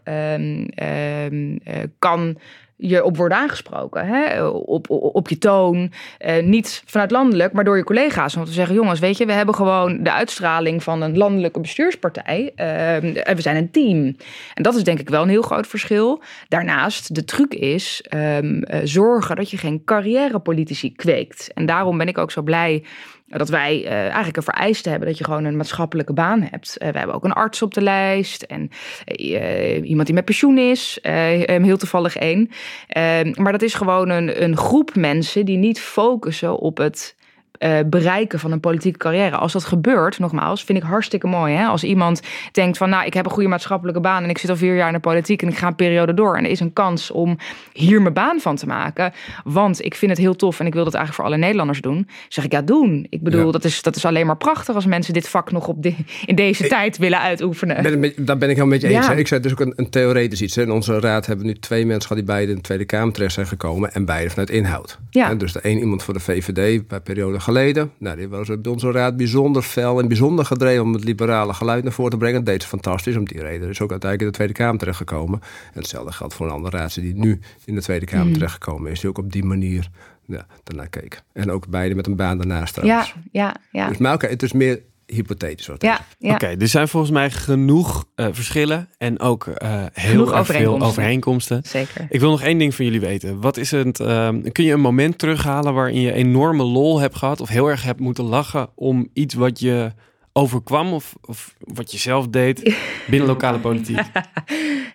Ehm, eh, kan je op worden aangesproken. Hè? Op, op, op je toon. Eh, niet vanuit landelijk, maar door je collega's. Om te zeggen, jongens, weet je, we hebben gewoon de uitstraling van een landelijke bestuurspartij. Ehm, en we zijn een team. En dat is denk ik wel een heel groot verschil. Daarnaast, de truc is ehm, eh, zorgen dat je geen carrièrepolitici kweekt. En daarom ben ik ook zo blij dat wij eh, eigenlijk een vereiste hebben dat je gewoon een maatschappelijke baan hebt. Eh, we hebben ook een arts op de lijst en eh, iemand die met pensioen is, heel toevallig één. Eh, maar dat is gewoon een groep mensen die niet focussen op het eh, bereiken van een politieke carrière. Als dat gebeurt, nogmaals, vind ik hartstikke mooi. Hè? Als iemand denkt van, nou, ik heb een goede maatschappelijke baan en ik zit al vier jaar in de politiek en ik ga een periode door en er is een kans om hier mijn baan van te maken, want ik vind het heel tof en ik wil dat eigenlijk voor alle Nederlanders doen. Zeg ik ja, doen. Ik bedoel, Ja. dat, is, dat is alleen maar prachtig als mensen dit vak nog op de, in deze tijd willen uitoefenen. Ben, daar ben ik helemaal met je eens. Ja. Ik zei, is ook een, een theoretisch iets. hè. In onze raad hebben we nu twee mensen gehad die beide in de Tweede Kamer terecht zijn gekomen. En beide vanuit inhoud. Ja. Hè, Dus de een iemand voor de VVD, paar perioden geleden. Nou, die was bij onze raad bijzonder fel en bijzonder gedreven om het liberale geluid naar voren te brengen. Dat deed ze fantastisch. Om die reden is ook uiteindelijk in de Tweede Kamer terechtgekomen. En hetzelfde geldt voor een andere raadse die nu in de Tweede Kamer terechtgekomen is. Die ook op die manier ja, daarnaar keek. En ook beide met een baan daarnaast ja, trouwens. ja, ja. Dus maar oké, het is meer hypothetisch. Wat het Ja, ja. Oké, er zijn volgens mij genoeg eh, verschillen en ook eh, heel Genoeg erg veel overeenkomsten. overeenkomsten. zeker. Ik wil nog één ding van jullie weten. Wat is het? ehm, kun je een moment terughalen waarin je enorme lol hebt gehad of heel erg hebt moeten lachen om iets wat je overkwam of, of wat je zelf deed binnen [LAUGHS] lokale politiek? [LAUGHS]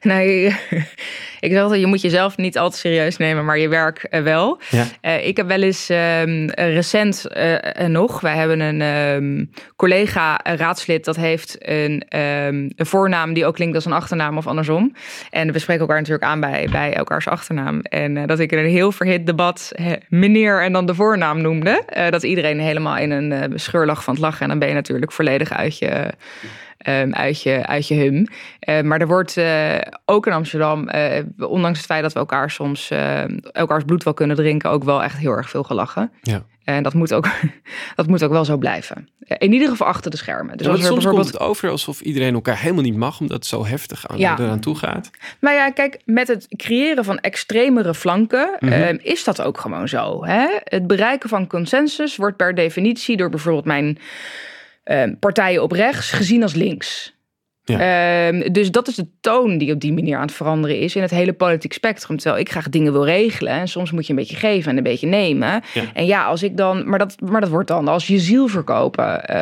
Nee, [LAUGHS] ik zeg altijd, je moet jezelf niet al te serieus nemen, maar je werk eh, wel. Ja. Eh, ik heb wel eens ehm, recent eh, nog, wij hebben een ehm, collega eh, raadslid dat heeft een, ehm, een voornaam die ook klinkt als een achternaam of andersom. En we spreken elkaar natuurlijk aan bij, bij elkaars achternaam. En dat ik in een heel verhit debat meneer en dan de voornaam noemde. Dat iedereen helemaal in een scheur lag van het lachen. En dan ben je natuurlijk volledig uit je ehm, uit, je, uit je hum. Eh, maar er wordt eh, ook in Amsterdam, eh, ondanks het feit dat we elkaar soms elkaars bloed wel kunnen drinken, ook wel echt heel erg veel gelachen. Ja. En dat moet ook, [LAUGHS] dat moet ook wel zo blijven. In ieder geval achter de schermen. Dus Ja, als er soms bijvoorbeeld komt het over alsof iedereen elkaar helemaal niet mag, omdat het zo heftig aan, Ja. eraan toe gaat. Nou ja, kijk, met het creëren van extremere flanken Mhm. eh, is dat ook gewoon zo. Hè? Het bereiken van consensus wordt per definitie door bijvoorbeeld mijn eh, partijen op rechts gezien als links. Ehm, dus dat is de toon die op die manier aan het veranderen is in het hele politiek spectrum. Terwijl ik graag dingen wil regelen. En soms moet je een beetje geven en een beetje nemen. En ja, als ik dan. Maar dat, maar dat wordt dan als je ziel verkopen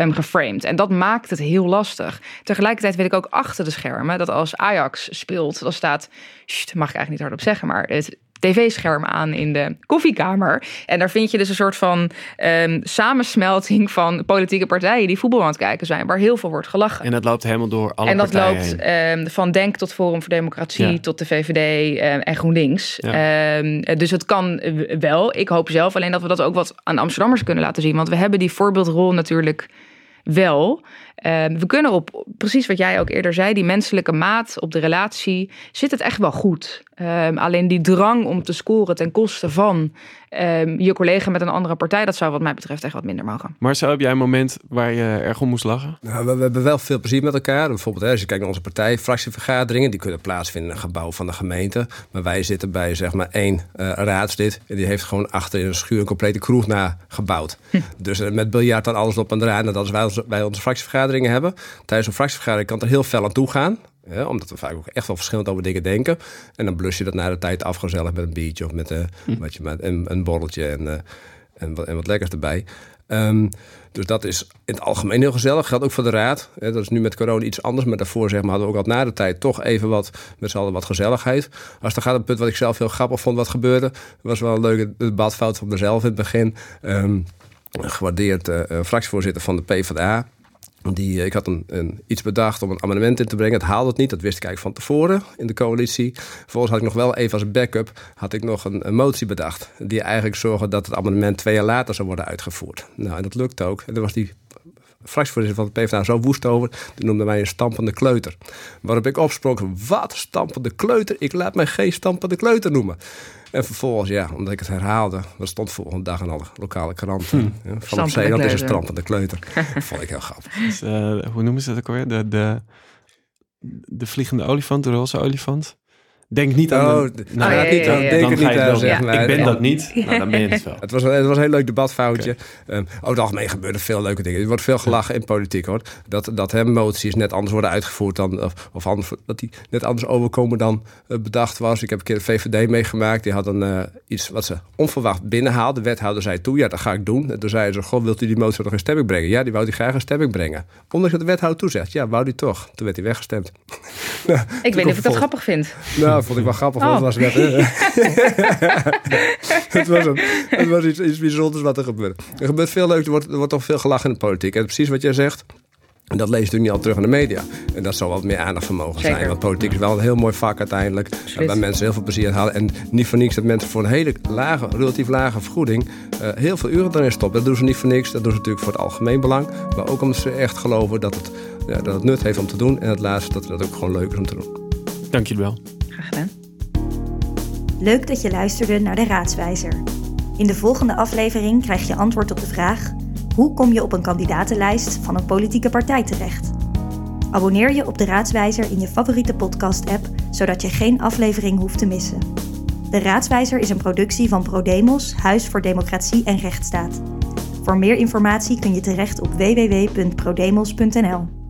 um, geframed. En dat maakt het heel lastig. Tegelijkertijd weet ik ook achter de schermen dat als Ajax speelt, dan staat. Sst, mag ik eigenlijk niet hardop zeggen, maar het tv-scherm aan in de koffiekamer. En daar vind je dus een soort van um, samensmelting van politieke partijen die voetbal aan het kijken zijn, waar heel veel wordt gelachen. En dat loopt helemaal door alle En dat loopt um, van Denk tot Forum voor Democratie tot de VVD um, en GroenLinks. Ja. dus het kan wel. Ik hoop zelf alleen dat we dat ook wat aan Amsterdammers kunnen laten zien. Want we hebben die voorbeeldrol natuurlijk wel. Ehm, we kunnen op, precies wat jij ook eerder zei, die menselijke maat op de relatie, zit het echt wel goed. Um, alleen die drang om te scoren ten koste van um, je collega met een andere partij, dat zou wat mij betreft echt wat minder mogen. Marcel, heb jij een moment waar je erg om moest lachen? Nou, we, we, hebben wel veel plezier met elkaar. Bijvoorbeeld, hè, als je kijkt naar onze partij, fractievergaderingen, die kunnen plaatsvinden in een gebouw van de gemeente. Maar wij zitten bij zeg maar één uh, raadslid en die heeft gewoon achter in een schuur een complete kroeg nagebouwd. Hm. Dus uh, met biljart dan alles op en eraan. En dat is wij, wij onze fractievergaderingen hebben. Tijdens een fractievergadering kan het er heel fel aan toe gaan omdat we vaak ook echt wel verschillend over dingen denken. En dan blus je dat na de tijd af gezellig met een biertje of met, uh, wat je, met een, een borreltje en, uh, en, wat, en wat lekkers erbij. Um, dus dat is in het algemeen heel gezellig. Geldt ook voor de raad. Dat is nu met corona iets anders. Maar daarvoor zeg maar, hadden we ook al na de tijd toch even wat met z'n allen wat gezelligheid. Als er gaat een punt wat ik zelf heel grappig vond wat gebeurde. was wel een leuke debatfout van mezelf in het begin. Um, gewaardeerd uh, fractievoorzitter van de PvdA. Die, eh, ik had een, iets bedacht om een amendement in te brengen. Het haalde het niet, dat wist ik eigenlijk van tevoren in de coalitie. Vervolgens had ik nog wel even als backup had ik nog een, motie bedacht. Die eigenlijk zorgde dat het amendement twee jaar later zou worden uitgevoerd. Nou, en dat lukte ook. En er was die fractievoorzitter van de PvdA zo woest over. Die noemde mij een stampende kleuter. Waarop ik opsprong. Wat? Stampende kleuter? Ik laat mij geen stampende kleuter noemen. En vervolgens, ja, omdat ik het herhaalde, dat stond volgende dag in alle lokale kranten. Hm. Ja, van op Zeeland is een stampende kleuter. [LAUGHS] dat vond ik heel grappig. Dus, uh, hoe noemen ze dat ook weer? De, de, de vliegende olifant, de roze olifant? Denk niet aan... Oh, de, nou, oh, niet aan, denk er niet aan, zeg maar. Ik ben dat niet, [LAUGHS] nou, dan ben je het wel. het, was, het was een heel leuk debatfoutje. Okay. Um, over het algemeen gebeuren veel leuke dingen. Er wordt veel gelachen in politiek, hoor. Dat, dat hem moties net anders worden uitgevoerd dan... Of, of anders, dat die net anders overkomen dan uh, bedacht was. Ik heb een keer de VVD meegemaakt. Die hadden uh, iets wat ze onverwacht binnenhaalde. De wethouder zei toe, ja, dat ga ik doen. En toen zei ze, goh, wilt u die motie nog in stemming brengen? Ja, die wou hij graag in stemming brengen. Ondanks dat de wethouder toezegt. Ja, wou die toch. Toen werd hij weggestemd. nou, [LAUGHS] ik weet niet of ik dat grappig vind. Nou, vond ik wel grappig. Oh. was net. [LAUGHS] het was, een, het was iets, iets bijzonders wat er gebeurt. Er gebeurt veel leuk, er wordt, er wordt toch veel gelachen in de politiek. En precies wat jij zegt. En dat lees je natuurlijk niet al terug in de media. En dat zal wat meer aandacht voor mogen zijn. Want politiek is wel een heel mooi vak uiteindelijk. Waar mensen heel veel plezier aan halen. En niet voor niks dat mensen voor een hele lage, relatief lage vergoeding... Uh, heel veel uren erin stoppen. Dat doen ze niet voor niks. Dat doen ze natuurlijk voor het algemeen belang. Maar ook omdat ze echt geloven dat het, ja, dat het nut heeft om te doen. En het laatste dat het ook gewoon leuk is om te doen. Dank je wel. Leuk dat je luisterde naar de Raadswijzer. In de volgende aflevering krijg je antwoord op de vraag: hoe kom je op een kandidatenlijst van een politieke partij terecht? Abonneer je op de Raadswijzer in je favoriete podcast-app, zodat je geen aflevering hoeft te missen. De Raadswijzer is een productie van ProDemos, Huis voor Democratie en Rechtsstaat. Voor meer informatie kun je terecht op www.prodemos.nl.